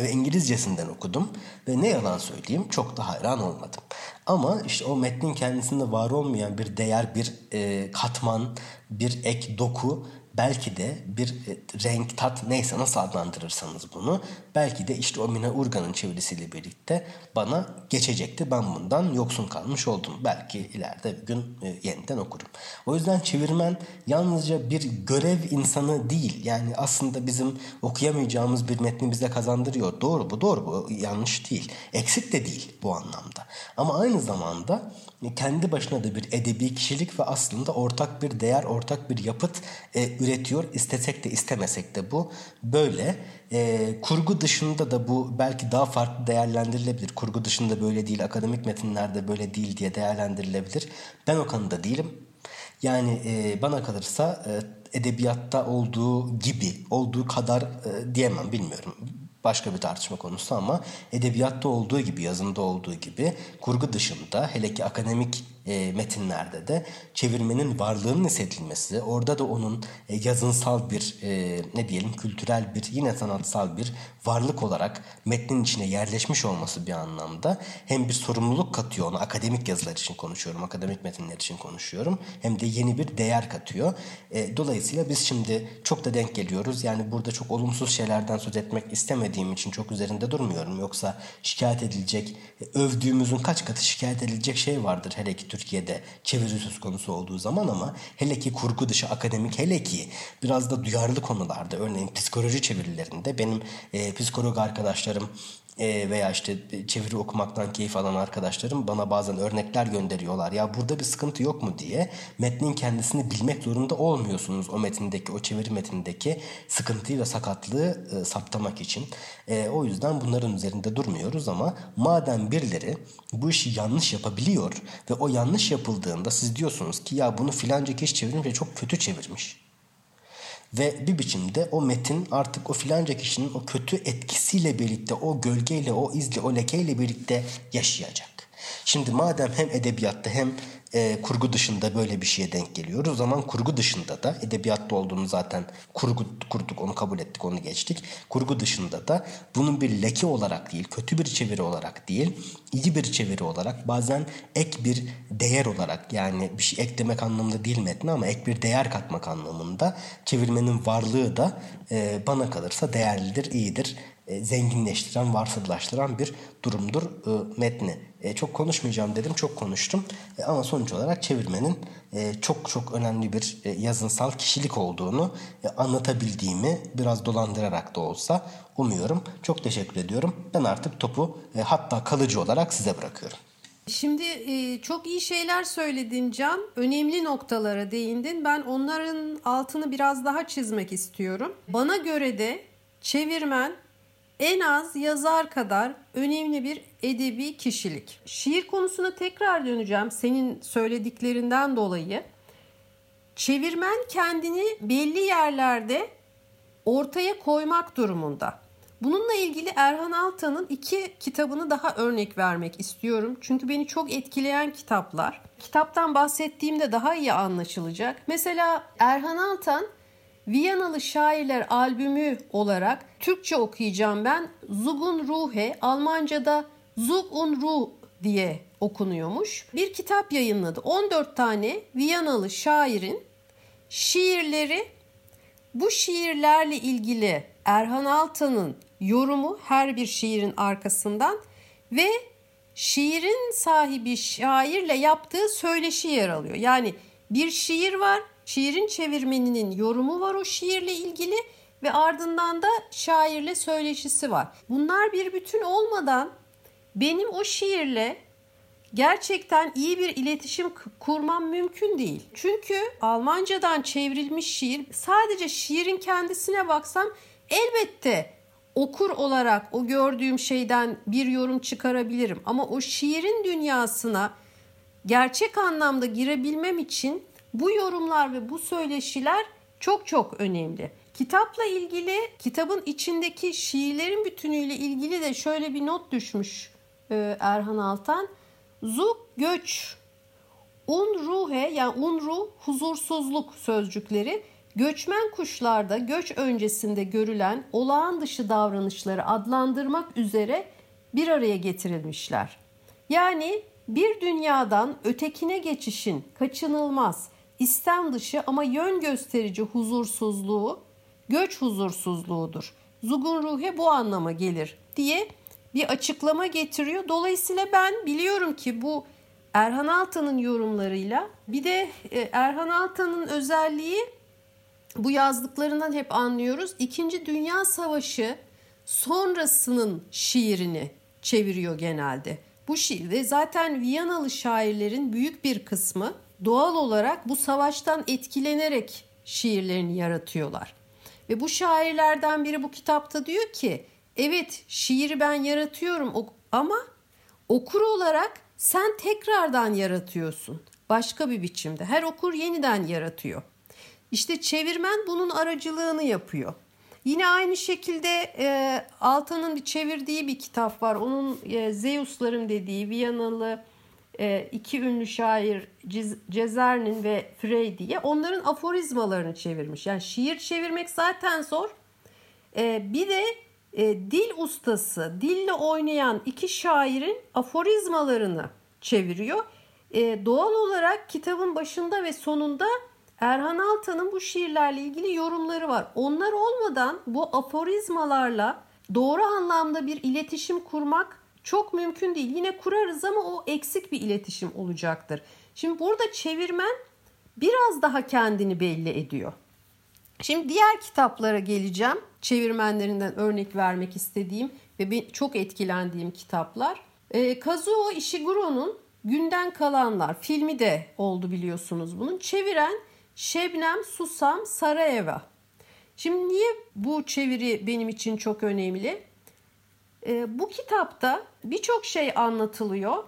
ve İngilizcesinden okudum ve ne yalan söyleyeyim çok da hayran olmadım. Ama işte o metnin kendisinde var olmayan bir değer, bir e, katman, bir ek doku belki de bir e, renk, tat neyse nasıl adlandırırsanız bunu belki de işte o Mina Urgan'ın çevirisiyle birlikte bana geçecekti. Ben bundan yoksun kalmış oldum. Belki ileride bir gün e, yeniden okurum. O yüzden çevirmen yalnızca bir görev insanı değil. Yani aslında bizim okuyamayacağımız bir metni bize kazandırıyor. Doğru bu, doğru bu. Yanlış değil. Eksik de değil bu anlamda. Ama aynı zamanda kendi başına da bir edebi kişilik ve aslında ortak bir değer, ortak bir yapıt e, üretiyor. İstesek de istemesek de bu böyle. E, kurgu dışında da bu belki daha farklı değerlendirilebilir. Kurgu dışında böyle değil, akademik metinlerde böyle değil diye değerlendirilebilir. Ben o konuda değilim. Yani e, bana kalırsa e, edebiyatta olduğu gibi, olduğu kadar e, diyemem bilmiyorum başka bir tartışma konusu ama edebiyatta olduğu gibi, yazında olduğu gibi kurgu dışında hele ki akademik e, metinlerde de çevirmenin varlığının hissedilmesi, orada da onun e, yazınsal bir e, ne diyelim kültürel bir yine sanatsal bir varlık olarak metnin içine yerleşmiş olması bir anlamda hem bir sorumluluk katıyor ona akademik yazılar için konuşuyorum, akademik metinler için konuşuyorum hem de yeni bir değer katıyor. E, dolayısıyla biz şimdi çok da denk geliyoruz. Yani burada çok olumsuz şeylerden söz etmek istemediğim için çok üzerinde durmuyorum. Yoksa şikayet edilecek, e, övdüğümüzün kaç katı şikayet edilecek şey vardır hele ki Türkiye'de çeviri söz konusu olduğu zaman ama hele ki kurgu dışı akademik hele ki biraz da duyarlı konularda örneğin psikoloji çevirilerinde benim e, psikolog arkadaşlarım e, veya işte çeviri okumaktan keyif alan arkadaşlarım bana bazen örnekler gönderiyorlar. Ya burada bir sıkıntı yok mu diye metnin kendisini bilmek zorunda olmuyorsunuz o metindeki, o çeviri metnindeki sıkıntıyı ve sakatlığı e, saptamak için. E, o yüzden bunların üzerinde durmuyoruz ama madem birileri bu işi yanlış yapabiliyor ve o yanlış yapıldığında siz diyorsunuz ki ya bunu filanca kişi çevirmiş ve çok kötü çevirmiş. Ve bir biçimde o metin artık o filanca kişinin o kötü etkisiyle birlikte, o gölgeyle, o izle, o lekeyle birlikte yaşayacak. Şimdi madem hem edebiyatta hem e, kurgu dışında böyle bir şeye denk geliyoruz. O zaman kurgu dışında da edebiyatta olduğunu zaten kurgu kurduk onu kabul ettik onu geçtik. Kurgu dışında da bunun bir leke olarak değil kötü bir çeviri olarak değil iyi bir çeviri olarak bazen ek bir değer olarak yani bir şey eklemek anlamında değil metne ama ek bir değer katmak anlamında çevirmenin varlığı da e, bana kalırsa değerlidir, iyidir zenginleştiren, varsıllaştıran bir durumdur e, metni. E, çok konuşmayacağım dedim, çok konuştum. E, ama sonuç olarak çevirmenin e, çok çok önemli bir e, yazınsal kişilik olduğunu e, anlatabildiğimi biraz dolandırarak da olsa umuyorum. Çok teşekkür ediyorum. Ben artık topu e, hatta kalıcı olarak size bırakıyorum. Şimdi e, çok iyi şeyler söyledin Can. Önemli noktalara değindin. Ben onların altını biraz daha çizmek istiyorum. Bana göre de çevirmen en az yazar kadar önemli bir edebi kişilik. Şiir konusuna tekrar döneceğim senin söylediklerinden dolayı. Çevirmen kendini belli yerlerde ortaya koymak durumunda. Bununla ilgili Erhan Altan'ın iki kitabını daha örnek vermek istiyorum. Çünkü beni çok etkileyen kitaplar. Kitaptan bahsettiğimde daha iyi anlaşılacak. Mesela Erhan Altan Viyanalı Şairler albümü olarak Türkçe okuyacağım ben. Zugun Ruhe, Almanca'da Zug un Ruh diye okunuyormuş. Bir kitap yayınladı. 14 tane Viyanalı şairin şiirleri bu şiirlerle ilgili Erhan Altan'ın yorumu her bir şiirin arkasından ve şiirin sahibi şairle yaptığı söyleşi yer alıyor. Yani bir şiir var, şiirin çevirmeninin yorumu var o şiirle ilgili ve ardından da şairle söyleşisi var. Bunlar bir bütün olmadan benim o şiirle gerçekten iyi bir iletişim kurmam mümkün değil. Çünkü Almancadan çevrilmiş şiir sadece şiirin kendisine baksam elbette okur olarak o gördüğüm şeyden bir yorum çıkarabilirim. Ama o şiirin dünyasına gerçek anlamda girebilmem için bu yorumlar ve bu söyleşiler çok çok önemli. Kitapla ilgili kitabın içindeki şiirlerin bütünüyle ilgili de şöyle bir not düşmüş e, Erhan Altan. Zuk göç, un ruhe yani un ruh huzursuzluk sözcükleri göçmen kuşlarda göç öncesinde görülen olağan dışı davranışları adlandırmak üzere bir araya getirilmişler. Yani bir dünyadan ötekine geçişin kaçınılmaz, istem dışı ama yön gösterici huzursuzluğu göç huzursuzluğudur. Zugun ruhe bu anlama gelir diye bir açıklama getiriyor. Dolayısıyla ben biliyorum ki bu Erhan Altan'ın yorumlarıyla bir de e, Erhan Altan'ın özelliği bu yazdıklarından hep anlıyoruz. İkinci Dünya Savaşı sonrasının şiirini çeviriyor genelde. Bu şiir ve zaten Viyanalı şairlerin büyük bir kısmı doğal olarak bu savaştan etkilenerek şiirlerini yaratıyorlar. Ve bu şairlerden biri bu kitapta diyor ki evet şiiri ben yaratıyorum ama okur olarak sen tekrardan yaratıyorsun. Başka bir biçimde. Her okur yeniden yaratıyor. İşte çevirmen bunun aracılığını yapıyor. Yine aynı şekilde e, Altan'ın çevirdiği bir kitap var. Onun e, Zeus'ların dediği Viyanalı iki ünlü şair Cezernin ve Frey diye onların aforizmalarını çevirmiş. Yani şiir çevirmek zaten zor. E, bir de e, dil ustası, dille oynayan iki şairin aforizmalarını çeviriyor. E, doğal olarak kitabın başında ve sonunda Erhan Altan'ın bu şiirlerle ilgili yorumları var. Onlar olmadan bu aforizmalarla doğru anlamda bir iletişim kurmak çok mümkün değil. Yine kurarız ama o eksik bir iletişim olacaktır. Şimdi burada çevirmen biraz daha kendini belli ediyor. Şimdi diğer kitaplara geleceğim. Çevirmenlerinden örnek vermek istediğim ve çok etkilendiğim kitaplar. E, Kazuo Ishiguro'nun Günden Kalanlar filmi de oldu biliyorsunuz bunun. Çeviren Şebnem Susam Sarayeva. Şimdi niye bu çeviri benim için çok önemli? E, bu kitapta birçok şey anlatılıyor.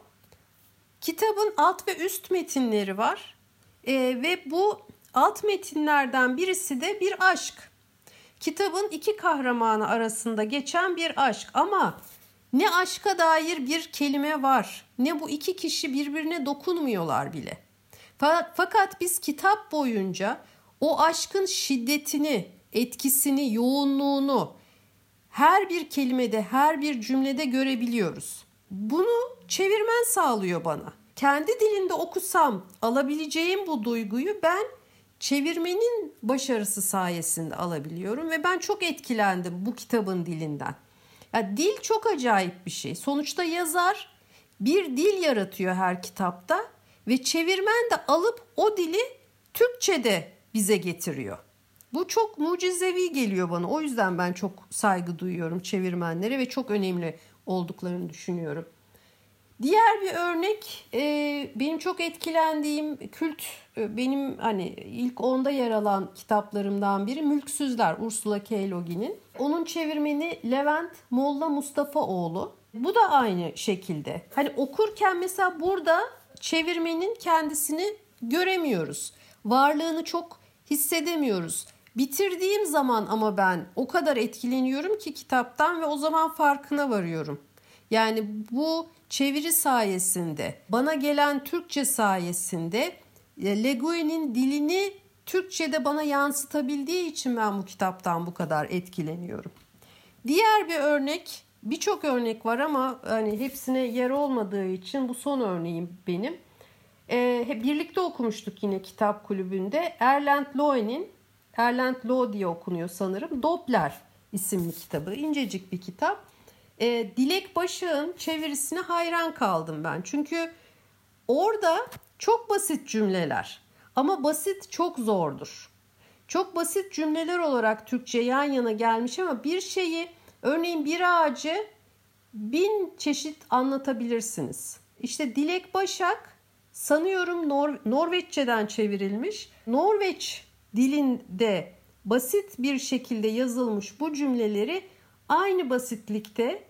Kitabın alt ve üst metinleri var. E, ve bu alt metinlerden birisi de bir aşk. Kitabın iki kahramanı arasında geçen bir aşk ama ne aşka dair bir kelime var ne bu iki kişi birbirine dokunmuyorlar bile. Fakat biz kitap boyunca o aşkın şiddetini, etkisini, yoğunluğunu her bir kelimede, her bir cümlede görebiliyoruz. Bunu çevirmen sağlıyor bana. Kendi dilinde okusam alabileceğim bu duyguyu ben çevirmenin başarısı sayesinde alabiliyorum ve ben çok etkilendim bu kitabın dilinden. Ya dil çok acayip bir şey. Sonuçta yazar bir dil yaratıyor her kitapta ve çevirmen de alıp o dili Türkçe'de bize getiriyor. Bu çok mucizevi geliyor bana. O yüzden ben çok saygı duyuyorum çevirmenlere ve çok önemli olduklarını düşünüyorum. Diğer bir örnek e, benim çok etkilendiğim kült e, benim hani ilk onda yer alan kitaplarımdan biri Mülksüzler Ursula K. Le Guin'in. Onun çevirmeni Levent Molla Mustafaoğlu. Bu da aynı şekilde. Hani okurken mesela burada çevirmenin kendisini göremiyoruz. Varlığını çok hissedemiyoruz. Bitirdiğim zaman ama ben o kadar etkileniyorum ki kitaptan ve o zaman farkına varıyorum. Yani bu çeviri sayesinde, bana gelen Türkçe sayesinde e, Le Guin'in dilini Türkçe'de bana yansıtabildiği için ben bu kitaptan bu kadar etkileniyorum. Diğer bir örnek, birçok örnek var ama hani hepsine yer olmadığı için bu son örneğim benim. Ee, birlikte okumuştuk yine kitap kulübünde. Erland Loe'nin, Erland Loe diye okunuyor sanırım, Doppler isimli kitabı. İncecik bir kitap. Ee, Dilek Başak'ın çevirisine hayran kaldım ben. Çünkü orada çok basit cümleler ama basit çok zordur. Çok basit cümleler olarak Türkçe yan yana gelmiş ama bir şeyi örneğin bir ağacı bin çeşit anlatabilirsiniz. İşte Dilek Başak sanıyorum Nor Norveççeden çevrilmiş. Norveç dilinde basit bir şekilde yazılmış bu cümleleri aynı basitlikte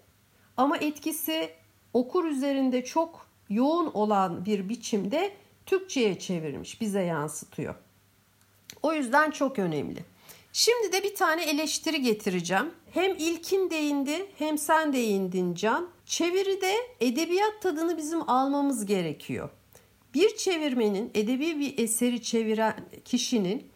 ama etkisi okur üzerinde çok yoğun olan bir biçimde Türkçe'ye çevirmiş, bize yansıtıyor. O yüzden çok önemli. Şimdi de bir tane eleştiri getireceğim. Hem ilkin değindi hem sen değindin Can. Çeviride edebiyat tadını bizim almamız gerekiyor. Bir çevirmenin, edebi bir eseri çeviren kişinin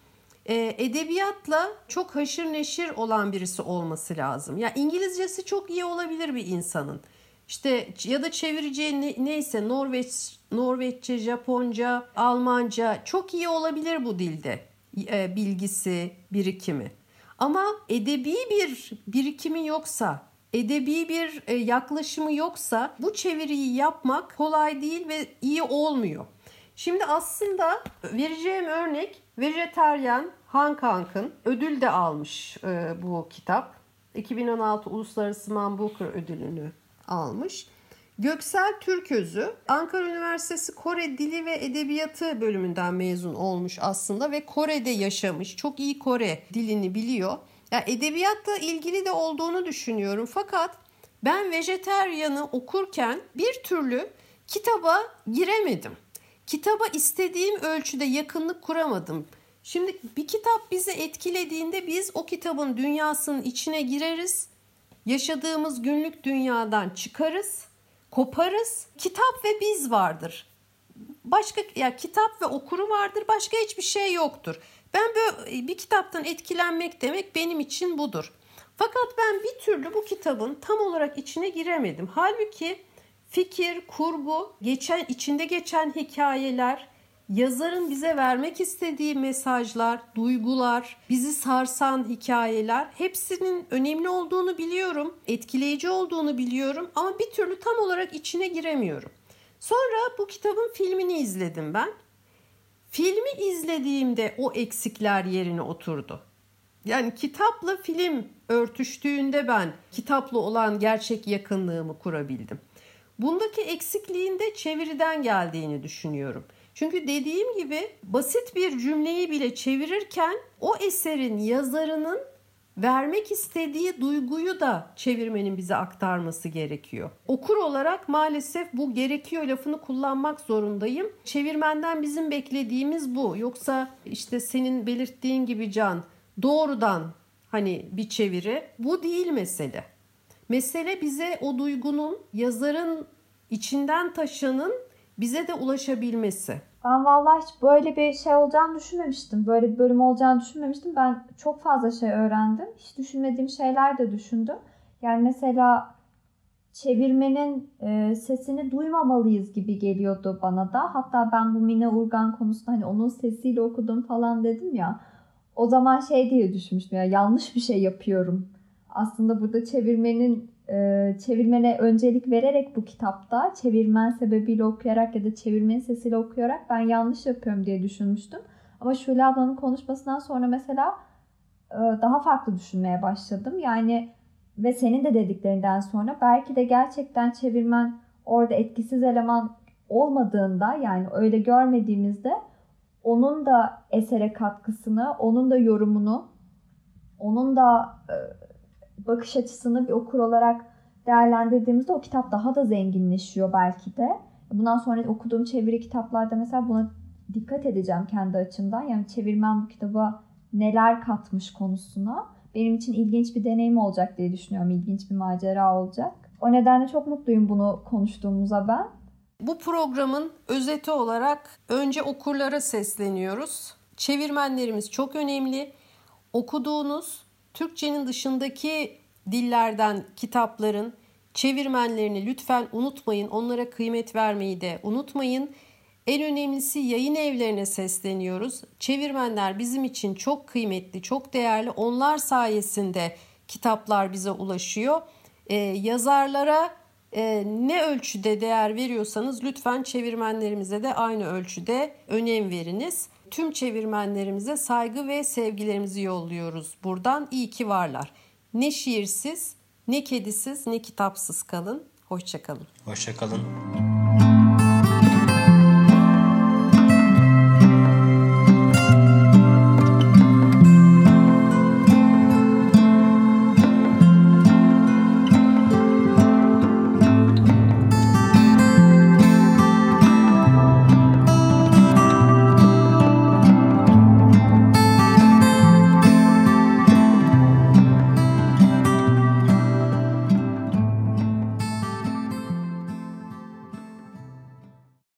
e, edebiyatla çok haşır neşir olan birisi olması lazım. Ya İngilizcesi çok iyi olabilir bir insanın. İşte ya da çevireceği ne, neyse Norveç, Norveççe, Japonca, Almanca çok iyi olabilir bu dilde e, bilgisi, birikimi. Ama edebi bir birikimi yoksa, edebi bir e, yaklaşımı yoksa bu çeviriyi yapmak kolay değil ve iyi olmuyor. Şimdi aslında vereceğim örnek vejeteryan Han Kank'ın ödül de almış e, bu kitap. 2016 Uluslararası Man Booker ödülünü almış. Göksel Türközü Ankara Üniversitesi Kore Dili ve Edebiyatı bölümünden mezun olmuş aslında ve Kore'de yaşamış. Çok iyi Kore dilini biliyor. Ya edebiyatla ilgili de olduğunu düşünüyorum. Fakat ben vejeteryanı okurken bir türlü kitaba giremedim. Kitaba istediğim ölçüde yakınlık kuramadım. Şimdi bir kitap bizi etkilediğinde biz o kitabın dünyasının içine gireriz. Yaşadığımız günlük dünyadan çıkarız, koparız. Kitap ve biz vardır. Başka ya kitap ve okuru vardır. Başka hiçbir şey yoktur. Ben böyle bir kitaptan etkilenmek demek benim için budur. Fakat ben bir türlü bu kitabın tam olarak içine giremedim. Halbuki fikir, kurgu, geçen içinde geçen hikayeler, yazarın bize vermek istediği mesajlar, duygular, bizi sarsan hikayeler hepsinin önemli olduğunu biliyorum. Etkileyici olduğunu biliyorum ama bir türlü tam olarak içine giremiyorum. Sonra bu kitabın filmini izledim ben. Filmi izlediğimde o eksikler yerine oturdu. Yani kitapla film örtüştüğünde ben kitapla olan gerçek yakınlığımı kurabildim. Bundaki eksikliğin de çeviriden geldiğini düşünüyorum. Çünkü dediğim gibi basit bir cümleyi bile çevirirken o eserin yazarının vermek istediği duyguyu da çevirmenin bize aktarması gerekiyor. Okur olarak maalesef bu gerekiyor lafını kullanmak zorundayım. Çevirmenden bizim beklediğimiz bu. Yoksa işte senin belirttiğin gibi Can doğrudan hani bir çeviri bu değil mesele. Mesele bize o duygunun yazarın içinden taşının bize de ulaşabilmesi. Ben vallahi hiç böyle bir şey olacağını düşünmemiştim. Böyle bir bölüm olacağını düşünmemiştim. Ben çok fazla şey öğrendim. Hiç düşünmediğim şeyler de düşündüm. Yani mesela çevirmenin e, sesini duymamalıyız gibi geliyordu bana da. Hatta ben bu Mine Urgan konusunda hani onun sesiyle okudum falan dedim ya. O zaman şey diye düşünmüştüm ya yanlış bir şey yapıyorum. Aslında burada çevirmenin e, çevirmene öncelik vererek bu kitapta çevirmen sebebiyle okuyarak ya da çevirmenin sesiyle okuyarak ben yanlış yapıyorum diye düşünmüştüm. Ama Şule ablanın konuşmasından sonra mesela e, daha farklı düşünmeye başladım. Yani ve senin de dediklerinden sonra belki de gerçekten çevirmen orada etkisiz eleman olmadığında yani öyle görmediğimizde onun da esere katkısını, onun da yorumunu, onun da e, bakış açısını bir okur olarak değerlendirdiğimizde o kitap daha da zenginleşiyor belki de. Bundan sonra okuduğum çeviri kitaplarda mesela buna dikkat edeceğim kendi açımdan. Yani çevirmen bu kitaba neler katmış konusuna. Benim için ilginç bir deneyim olacak diye düşünüyorum. İlginç bir macera olacak. O nedenle çok mutluyum bunu konuştuğumuza ben. Bu programın özeti olarak önce okurlara sesleniyoruz. Çevirmenlerimiz çok önemli. Okuduğunuz Türkçenin dışındaki dillerden kitapların çevirmenlerini lütfen unutmayın. Onlara kıymet vermeyi de unutmayın. En önemlisi yayın evlerine sesleniyoruz. Çevirmenler bizim için çok kıymetli, çok değerli. Onlar sayesinde kitaplar bize ulaşıyor. Ee, yazarlara e, ne ölçüde değer veriyorsanız lütfen çevirmenlerimize de aynı ölçüde önem veriniz. Tüm çevirmenlerimize saygı ve sevgilerimizi yolluyoruz buradan. İyi ki varlar. Ne şiirsiz, ne kedisiz, ne kitapsız kalın. Hoşçakalın. Hoşçakalın.